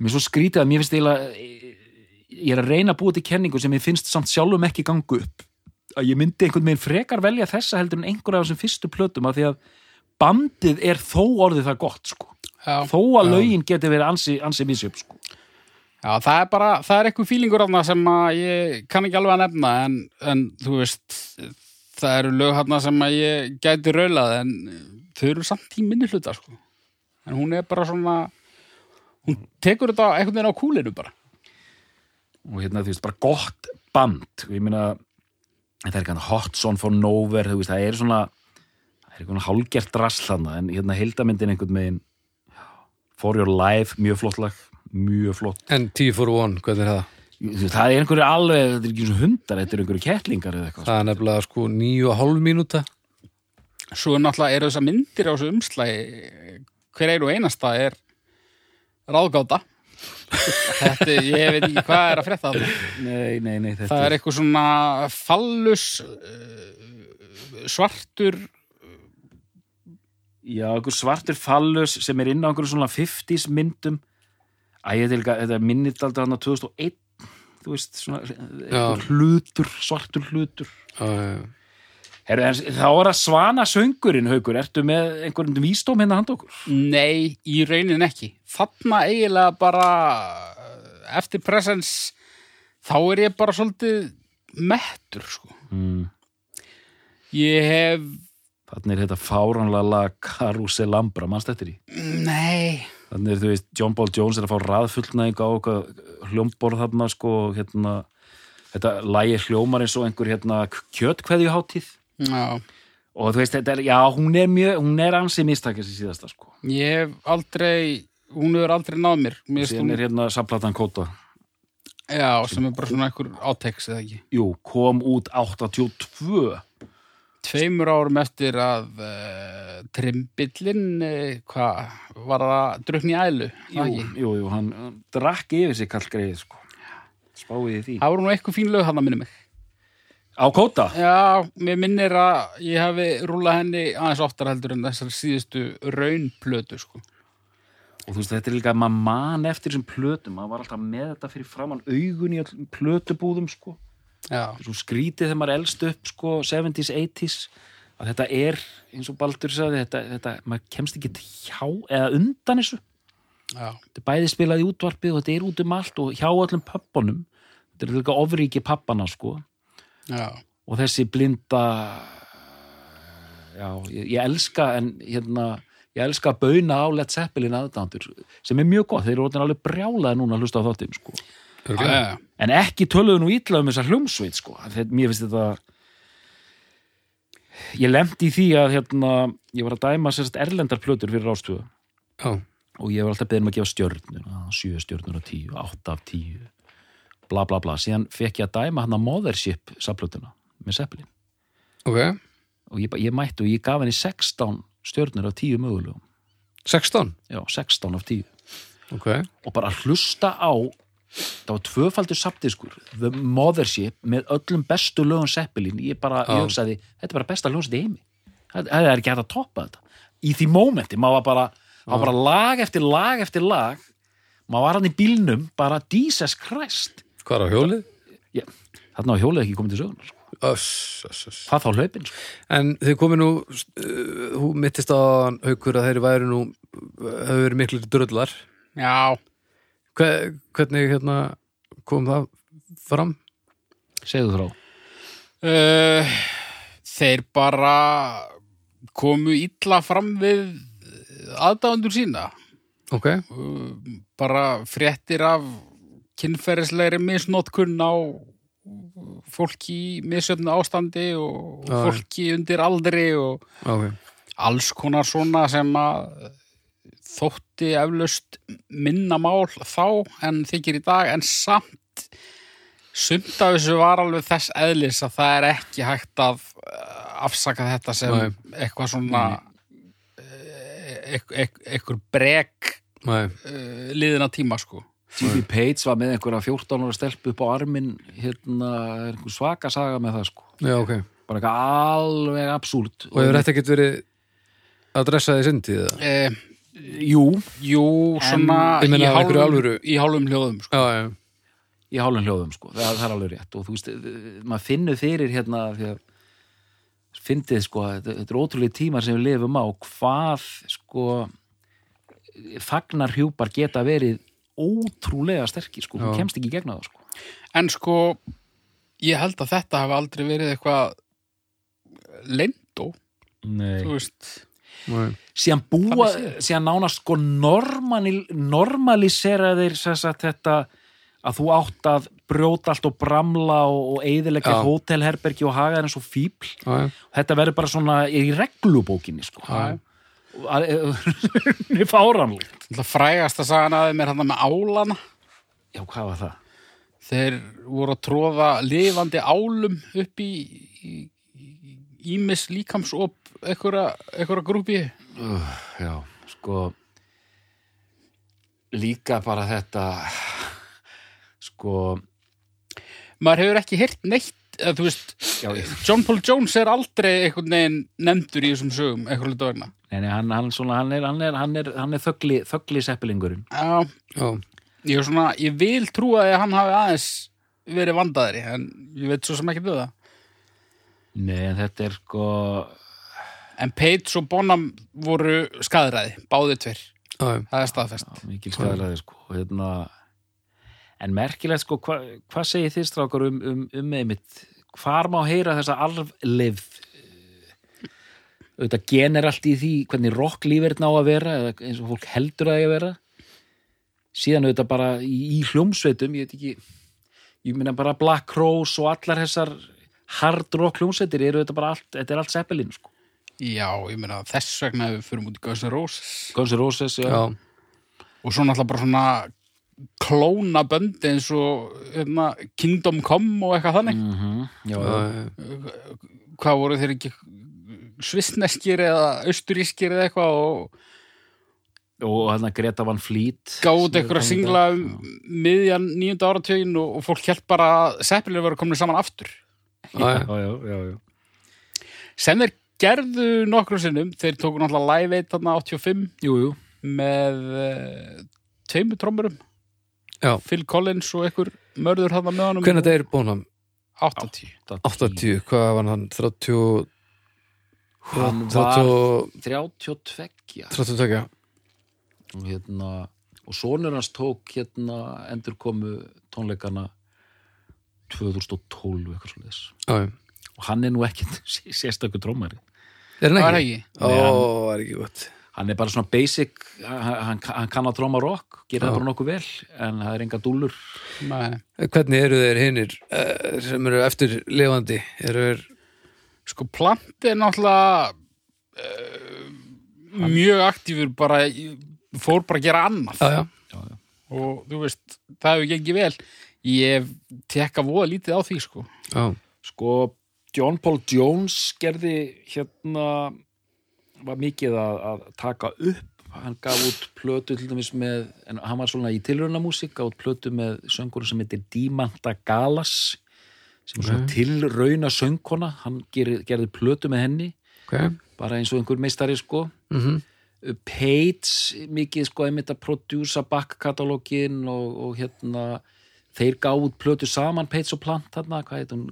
mér er svo skrítið að mér finnst eiginlega, ég er að reyna að búa til kenningu sem ég finnst samt sjálfum ekki gangu upp. Að ég myndi einhvern veginn frekar velja þessa heldur en einhverja af þessum fyrstu plötum að því að bandið er þó orðið það gott, sko. Já. Þó að lögin geti verið ansi, ansi misjöp, sko. Já, það er bara, það er eitthvað fílingur af það sem að ég kann ekki alveg að nefna en, en þú veist það eru lög hann sem að ég gæti raulað en þau eru samt í minni hluta sko. en hún er bara svona hún tekur þetta einhvern veginn á kúlinu bara Og hérna, þú veist, bara gott band. Og ég meina, þetta er eitthvað hot song for nowhere, veist, það er svona, það er eitthvað hálgert drasslana, en hérna heildamyndin einhvern veginn, for your life, mjög flott lag, mjög flott. En 10 for 1, hvernig er það? Það er einhverju alveg, þetta er ekki eins og hundar, þetta er einhverju kettlingar eða eitthvað. Það er nefnilega sko 9,5 mínúta svo náttúrulega eru þessar myndir á þessu umslægi hver og einasta er ráðgáta þetta, ég veit ekki hvað er að frétta það Nei, nei, nei, þetta það er eitthvað svona fallus uh, svartur Já, einhver svartur fallus sem er inn á einhverju svona 50s myndum. Æ, þetta er líka, þetta minnir alltaf hann á 2001, þú veist, svona einhver hlutur, svartur hlutur. Já. Heru, en, þá er það svana söngurinn, Haukur, ertu með einhverjum vísdóm hérna handa okkur? Nei, í raunin ekki. Þarna eiginlega bara eftir presens þá er ég bara svolítið mettur, sko. Mm. Ég hef, Þannig er þetta fáránlega lag Carousel Lambra, mannst eftir í? nei, Þannig er, þú veist, John Paul Jones er að fá raðfullnæðing á hljómborð þarna, sko, hérna, þetta lægi hljómar eins og einhver, hérna, kjötkveðjuháttíð. já, og þú veist, þetta er, já, hún er mjög hún er ansi mistakið sér síðasta sko Ég hef aldrei, hún hefur aldrei náð mér. mér hún, er hérna samplatan kóta Já, sem er bara svona einhver áteks eða ekki. jú, kom út 82 Tveimur árum eftir að uh, trimbillin, uh, hvað, var það drukni í ælu? jú, jú, jú, hann drakk yfir sig kall greið sko spáið í því Það voru nú eitthvað fín lög hann að minni mig. á kóta? Já, mér minnir að ég hafi rúlað henni aðeins oftar heldur en þessar síðustu raunplötu, sko. og þú veist, þetta er líka að maður man eftir þessum plötum, maður var alltaf með þetta fyrir framann augun í plötubúðum sko svo skrítið þegar maður elst upp sko 70s, 80s að þetta er, eins og Baldur sagði þetta, þetta, maður kemst ekki til hjá eða undan þessu, já, þetta er bæði spilað í útvarpið og þetta er út um allt og hjá öllum pöppunum þetta er líka ofríki pappana sko. Já. og þessi blinda já, ég, ég elska en hérna, ég elska að bauna á Led Zeppelin aðdándur sem er mjög gott, þeir eru alveg brjálaði núna að hlusta á þáttum sko Já, en ekki töluðu nú ítla um þessar hljómsveit sko. mér finnst þetta ég lemdi í því að hérna, ég var að dæma sérst erlendar plötur fyrir ástöðu Já, og ég var alltaf beðin um að gefa stjörnur að sjö stjörnur af tíu, átta af tíu bla bla bla, síðan fekk ég að dæma hann að Mothership saplötuna með Zeppelin ok. og ég, ég mætti og ég gaf henni 16 stjörnur af tíu mögulegum 16? já, 16 af tíu Ok. og bara hlusta á það var tvöfaldur sapdiskur The Mothership með öllum bestu lögum Zeppelin, ég bara, ég hugsaði þetta er bara besta hljómsið í heimi það, það er ekki hægt að toppa þetta í því mómenti, maður var bara, var bara lag eftir lag eftir lag maður var hann í bílnum, bara Jesus Christ Hvað er á hjólið? Já, þarna var hjólið ekki komið til sögunar sko. Öss, öss, öss. það þá hlaupin sko. En þið komið nú, uh, mittist á hann haukur að þeir væri nú, hefur verið miklu dröllar. já, Hve, hvernig hérna kom það fram? segðu þrá Uh, þeir bara komu illa fram við aðdáðundur sína Ok, uh, bara fréttir af kynferðislegri misnótkun á fólki í misjöfnu ástandi og fólki undir aldri og ok. alls konar svona sem að þótti eflaust minna mál þá en þykir í dag en samt sumt af þessu var alveg þess eðlis að það er ekki hægt að eh, afsaka þetta sem Nei. eitthvað svona eitthvað brek Nei, uh, liðina tíma sko T.B. Page var með einhverja 14 ára stelpu upp á arminn hérna, er einhver svaka saga með það sko já, ok. bara eitthvað alveg absúrt Og hefur þetta ekkert verið að dressa því syndið það? Eh, jú, Jú, svona meina í, hálfum, í hálfum hljóðum sko. Já, já, í hálfum hljóðum sko, það, það er alveg rétt. Og þú veist, eh, maður finnur fyrir hérna fyndið sko, þetta, þetta er ótrúlega tímar sem við lifum á hvað sko fagnar hjúpar geta verið ótrúlega sterkir sko, þú Já. kemst ekki gegna það sko. En sko, ég held að þetta hafi aldrei verið eitthvað lendó, þú veist. Síðan búa, síðan? nánast sko normal, normalisera þeir sagt þetta að þú átt að brjóta allt og bramla og, og eigðilegja Já. hótelherbergi og haga þeir eins og fíbl þetta verður bara svona í reglubókinni sko. Já. það er fáranlegt Það frægast að sagan aðeins mér hann með álana. Já, hvað var það? þeir voru að tróða lifandi álum upp í ímis líkamsop einhverja, einhverja grúpi? Uh, já, sko líka bara þetta sko maður hefur ekki heyrt neitt eða, þú veist, já, ég, John Paul Jones er aldrei einhvern veginn nefndur í þessum sögum einhverju hlutu vegna. Nei, nei, hann, hann, svona, hann er, hann er, hann er, hann er þögli, þögli seppilingurinn Já, Já, ég, er svona, ég vil trúa að hann hafi aðeins verið vandaðri en ég veit svo sem ekki við það. Nei, en þetta er sko en Page og Bonham voru skadræði, báðir tver það er staðfest. Já, mikil skæðlega sko. Hérna, en merkilegt sko hvað hva segir þið strákar um, um, um einmitt, hvar má heyra þessa alflið auðvitað gener allt í því hvernig rocklífið ná að vera eða eins og fólk heldur að það eigi að vera. Síðan auðvitað bara í, í hljómsveitum ég veit ekki ég meina bara Black Rose og allar þessar hard rock hljómsveitir eru auðvitað bara allt, þetta er allt seppelin sko Já, ég meina þess vegna ef við fyrir út í Guns N' Roses. Guns N' Roses, já, Já, og svo náttúrulega bara svona klóna böndi eins og hérna, Kingdom Come og eitthvað þannig. Mhm, já, já. já, hvað voru þeir ekki svissneskir eða austurískir eða eitthvað og og hérna Greta Van Fleet sem eitthvað að singla um miðjan nýjunda áratögin og, og fólk held bara að Seppelin var komin saman aftur. Já, já, já, já, já, já. sem þeir gerðu nokkru sinnum þeir tóku náttúrulega live 1 þarna 85 Jú, jú, með uh, tveimur trommurum. Já. Phil Collins og einhver mörður þarna með honum. Hvernig þetta er búin 80 80, hvað var hann? 30 Hann var 30 32 32 og hérna og sonur hans tók hérna endurkomu tónleikana 2012 eitthvað svo leis Já, já. og hann er nú ekkert sérstakur trómari Er hann ekki? Ó, það er ekki gott. Hann er bara svona basic hann, hann, hann kann að tróma rock, gera það bara nokkuð vel en það er enga dúllur. Nei. Hvernig eru þeir hinnir sem eru eftir lifandi? Eru þeir sko plant er náttúrulega uh, mjög aktífur bara fór bara að gera annað. Já, já, já, já. og þú veist, það hefur gengið vel. Ég tekka voða lítið á því sko. Já, sko John Paul Jones gerði hérna var mikið að, að taka upp. Hann gaf út plötu til dæmis með en hann var svona í tilraunamúsík gaf út plötu með söngur sem heitir Dímanta Galas sem er svona Ok. tilrauna söngkona. Hann gerði, gerði plötu með henni ok. bara eins og einhver meistari sko. Mm Page mikið sko einmitt að prodjúsa backkatalógin og, og hérna þeir gáðu út plötu saman Page og Plant þarna, hvað heit hún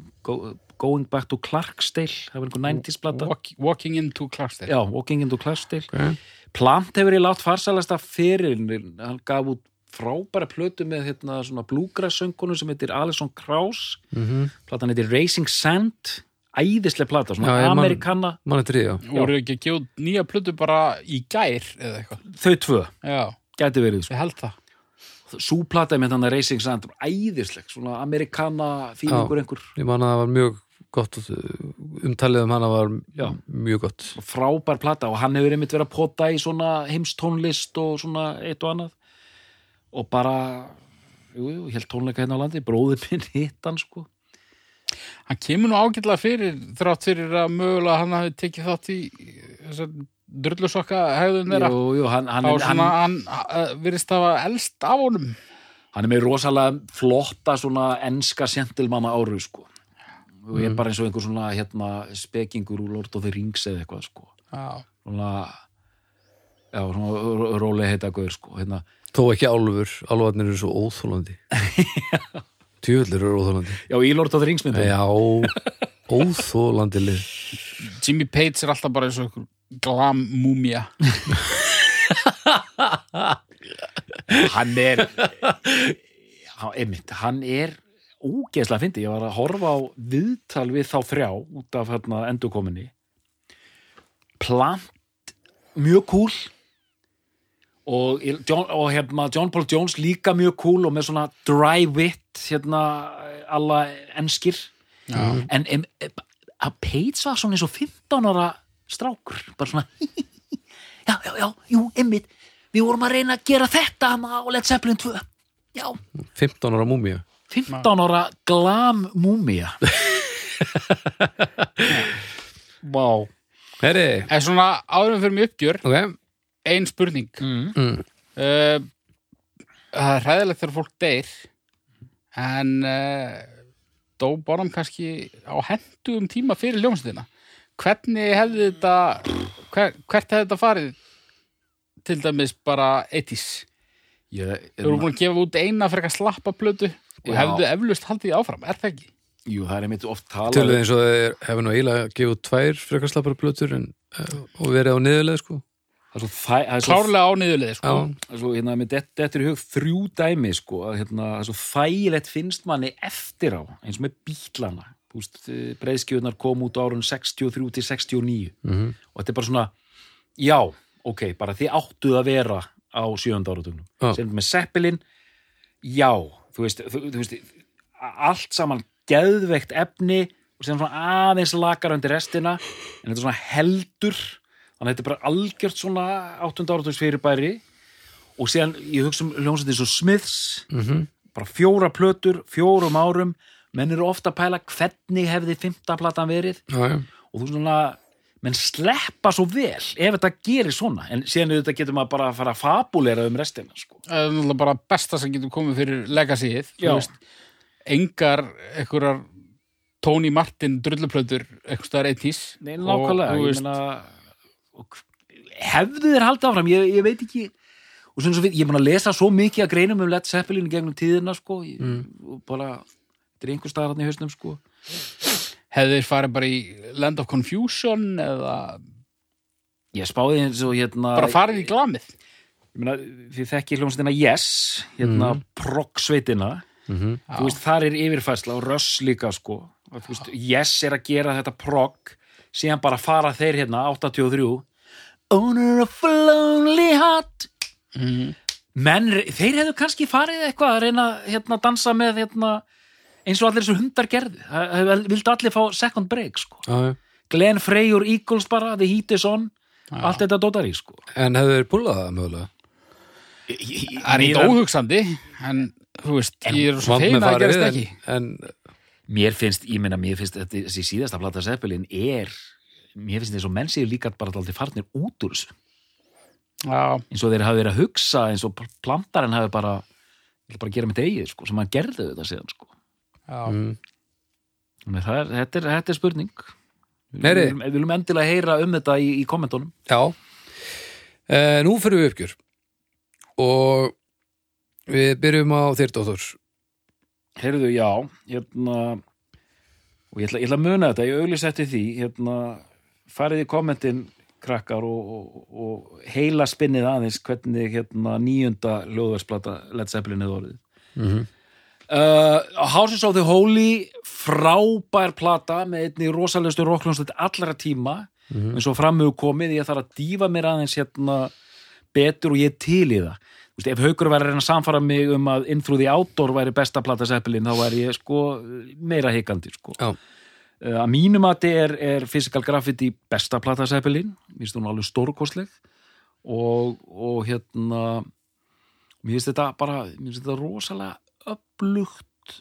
Going Back to Clarksdale það var einhver 90s plata. Walk, Walking into Clarksdale. Já, Walking into Clarksdale. Ok, Plant hefur ég látt farsalasta fyrir hann gaf út frábæra plötu með hérna svona bluegrass söngkonu sem heitir Alison Krauss. Mhm. Platan heitir Racing Sand. Æðislega plata, Já, svona ég man- amerikanna. Mann er trið, já. Voru ekki að gefa nýja plötu bara í gær eða eitthvað? Þau tvö, já, gæti verið sko. ég held það. Súplata með þannig Racing Sand æðisleg, svona amerikanna fílingur einhver, Ég man að það var mjög gott umtalið um hana var Já. mjög gott. Frábær plata og hann hefur einmitt verið að pota í svona heimstónlist og svona eitt og annað. Og bara jú, jú, helt tónleika hérna á landi, bróðið minn hitt hann sko. Hann kemur nú ágætlega fyrir þrátt fyrir að mögulega hann hafi tekið þátt í þessar drullusokka hegðun þeirra. Jú, jú, hann, hann, hann, hann uh, virðist hafa elst af honum. Hann er með rosalega flotta svona enska sentilmanna áru sko og ég er bara eins og einhver svona hérna spekingur úr Lord of the Rings eða eitthvað sko. Já, svona já, svona rólega heita gaur sko hérna. Þó ekki álfur, álfarnir eru svo óþólandi Tjöfullir eru óþólandi Já, í Lord of the Rings myndum Já, óþólandi lið Jimmy Page er alltaf bara eins og einhver glam múmia Hann er hann er ógeðslega fyndi, ég var að horfa á viðtal við þá þrjá út af hérna endurkominni Plant mjög cool og, John, og hérna John Paul Jones líka mjög cool og með svona dry wit hérna alla enskir. Já, en em, em, að Page var svona eins og 15 ára strákur bara svona. Já, já, já, jú, emmitt við vorum að reyna að gera þetta á Led Zeppelin 2 já, 15 ára múmía 15 ára glam múmia Vá. Herri, en svona áðurum fyrir mig uppgjör ok. ein spurning. Mm. uh, það er hræðilegt þegar fólk deyr en uh, dó Bonham kannski á hendugum tíma fyrir ljómsveitina. Hvernig hefði þetta hver, hvert hefði þetta farið? Til dæmis bara 80s Ég, Þú eru búin að gefa út eina frekar slappa plötu og Já. hefðu eflust haldið áfram, er það ekki? Jú, það er einmitt oft talað Tölvið eins og þeir hefur nú eiginlega gefið út tvær frekar slappara plötur en, eh, og verið á niðurleið sko það er svo, þæ, það er svo, Klárlega á niðurlið, sko. Það er svo hérna, með þetta þetta er í hug þrjú dæmi sko, að hérna, það er svo þægilegt finnst manni eftir á, eins og með bílana breiðskjöðunar kom út á árun 63 til 69 mhm, og þetta er bara svona já, ok, bara þið áttuð að vera á sjönda áratugnum Já. sem með Seppelin já, þú veist, þú, þú veist allt saman geðveikt efni og síðan svona aðeins lakar undir restina en þetta er svona heldur þannig að þetta er bara algjört svona 8. áratúns fyrirbæri og síðan ég hugsa um hljómsveit eins og Smiths Mhm. bara fjóra plötur, fjórum árum menn eru ofta að pæla hvernig hefði fymta platan verið já, já. og þú svona menn sleppa svo vel ef þetta gerir svona. En síðan þetta getur maður bara að fara að fabulera um restina sko. Það er náttúrulega bara besta sem getur komið fyrir legacyið. Engar einhverjar Tony Martin drulluplötur einhvers staðar eitís. Nei, nákvæmlega, hefðu þeir haldið áfram, ég, ég veit ekki. Og svona svo við, ég er búin að lesa svo mikið að greinum um Led Zeppelin gegnum tíðina sko, ég, og bara þetta er einhver staðar hann í hausnum sko hefðu þeir farið bara í Land of Confusion eða ég spáði eins og hérna bara farið í glamið. ég meina, þið þekki hljómsveitina Yes hérna mm. proggsveitina Mhm. þú veist, þar er yfirfærsla og röss líka sko og, veist, Yes er að gera þetta progg síðan bara fara þeir hérna 83 Owner of a lonely heart Mm. menn, þeir hefðu kannski farið eitthvað að reyna hérna að dansa með hérna, eins og allir þessu hundar gerðu Það- vildu allir fá second break sko. já, já. Glenn Frey úr Eagles bara, The Heat is on allt þetta dótar í sko. En hefur þeir púlað það mögulega? Það er eitthvað óhugsandi, en þú veist, ég er svo Vant fein með að farið, gerist en- ekki. En, mér finnst, ég meina, mér finnst þetta, þessi síðasta plata Zeppelin er mér finnst þessu menn séu líka bara alltaf farnir út úr þessu Já, eins og þeir hafi verið að hugsa eins og plantarinn hafi bara bara að gera mitt eigið, sko, sem hann gerði þetta síðan, sko. Mm, er, þetta, er, þetta er spurning. Við viljum, endilega heyra um þetta í, í kommentunum já. E, nú fyrir við uppgjör. Og við byrjum á þér, Dóttor. Heyrðu, já, hérna og ég ætla, ég ætla að muna þetta, ég auglýs eftir því hérna, farið í kommentin krakkar og, og, og heila spinnið aðeins hvernig hérna, nýjunda hljóðversplata Led Zeppelin hefur orðið Mm uh, Houses of the Holy frábær plata með einni rosalegustu rockljónstöld allra tíma Mhm. eins og framöfu komið, ég þarf að dífa mér aðeins hérna betur og ég til í það Þú veist, ef haukur væri að reyna að samfara mig um að In Through the Outdoor væri besta plata Zeppelin þá væri ég sko meira hikandi sko. Já. Uh, að mínum að þetta er, er Physical Graffiti besta plata Zeppelin mér finnst hún alveg stórkostleg og, og hérna mér finnst þetta bara mér finnst þetta rosalega upplugt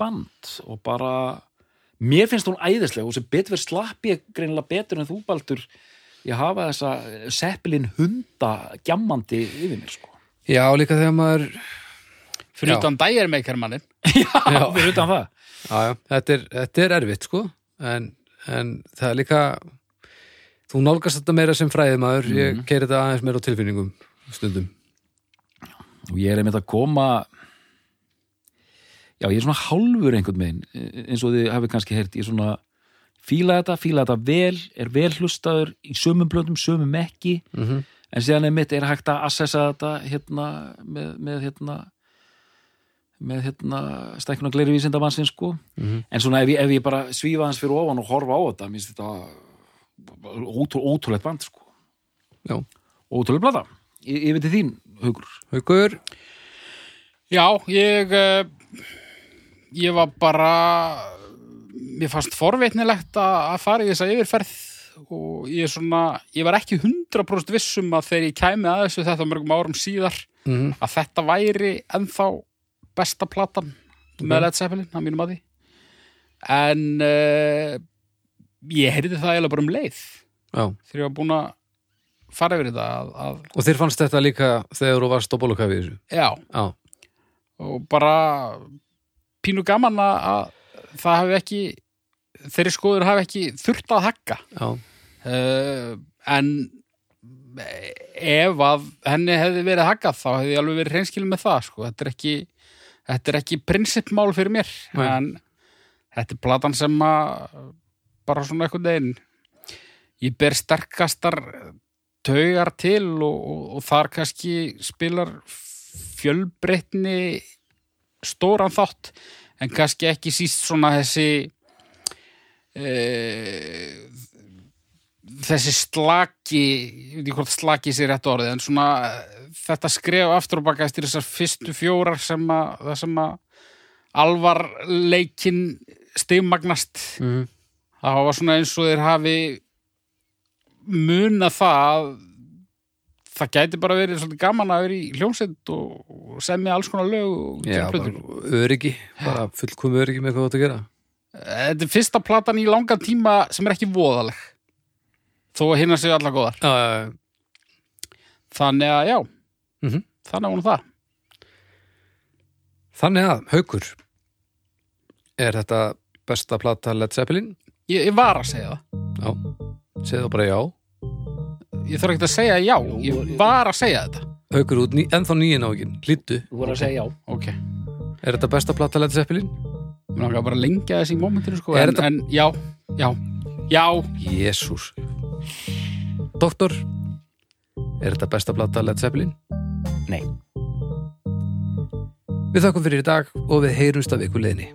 band og bara mér finnst hún æðisleg og sem betur verið slapp ég greinilega betur en þú baldur ég hafa þessa Zeppelin hunda gjammandi yfir mér sko. Já, líka þegar maður Fyrir utan dæjarmeikarmannin. já, fyrir utan það. Já, já, þetta er, þetta er erfitt, sko. En, en það er líka þú nálgast þetta meira sem fræðimaður mm. ég keiri þetta aðeins meira á tilfinningum stundum. Og ég er einmitt að koma já, ég er svona hálfur einhvern veginn, eins og þið hafið kannski heyrt, ég er svona fíla þetta, fíla þetta vel, er vel hlustaður í sömum blöndum, sömum ekki mm -hmm. en síðan er mitt er hægt að assessa þetta hérna með, með hérna með hérna stækkuna gleiri vísindamannsins sko. Mhm. en svona ef ég, ef ég bara svífa hans fyrir ofan og horfa á þetta, minnst þetta ótrú, ótrúlegt band sko. Já, ótrúlega blata, ég, ég veit þín hugur haukur? Já, ég uh, ég var bara mér fannst forveitnilegt að fara í þessa yfirferð og ég er svona, ég var ekki 100% vissum að þegar ég kæmi að þessu þetta mörgum árum síðar mm að þetta væri ennþá besta platan með Led Zeppelin, að mínum að því. En uh, ég heyrði það eiginlega bara um leið Já, þegar ég var búin að fara yfir þetta að, að og þér fannst þetta líka þegar þú varst á bólukafið þessu? Já, Já, og bara pínu gaman að, að það hafi ekki þeirri skoður hafi ekki þurft að já, uh, en ef að henni hefði verið haggað þá hefði ég alveg verið hreinskilin með það sko. þetta er ekki ekki prinsipmál fyrir mér Nei. en þetta er platan sem að bara svona einhvern veginn ég ber sterkastar taugar til og, og, og þar kannski spilar fjölbreytni stóran þátt en kannski ekki síst svona þessi e, þessi slaki ég veit ekki hvort slaki sér rétt orðið en svona þetta skref aftur og baka eftir þessar fyrstu fjórar sem að það sem að alvarleikin stigmagnast mm. það var svona eins og þeir hafi muna það að það gæti bara verið svolítið gaman að vera í hljómsveit og, semja alls konar lög og Já, bara öryggi bara fullkomu öryggi með hvað þú átt að gera Þetta er fyrsta platan í langan tíma sem er ekki voðaleg þó að hinna séu allar góðar Já, já, já. þannig að já, Mhm. þannig að hún það Þannig að, Haukur er þetta besta plata Led Zeppelin? ég, ég var að segja það Já, segðu bara já ég þarf ekki að segja já, ég var að segja þetta. Haukur út, ný, ennþá nýjinn á ekki Lítu, Þú voru að segja já. ok, er þetta besta plata Led Zeppelin? mér langar bara að lengja þessi í momentinu sko, en, þetta- en já, já já, Jésús. Doktor, er þetta besta plata Led Zeppelin? Nei. Við þakkum fyrir í dag og við heyrumst af ykkur leiðinni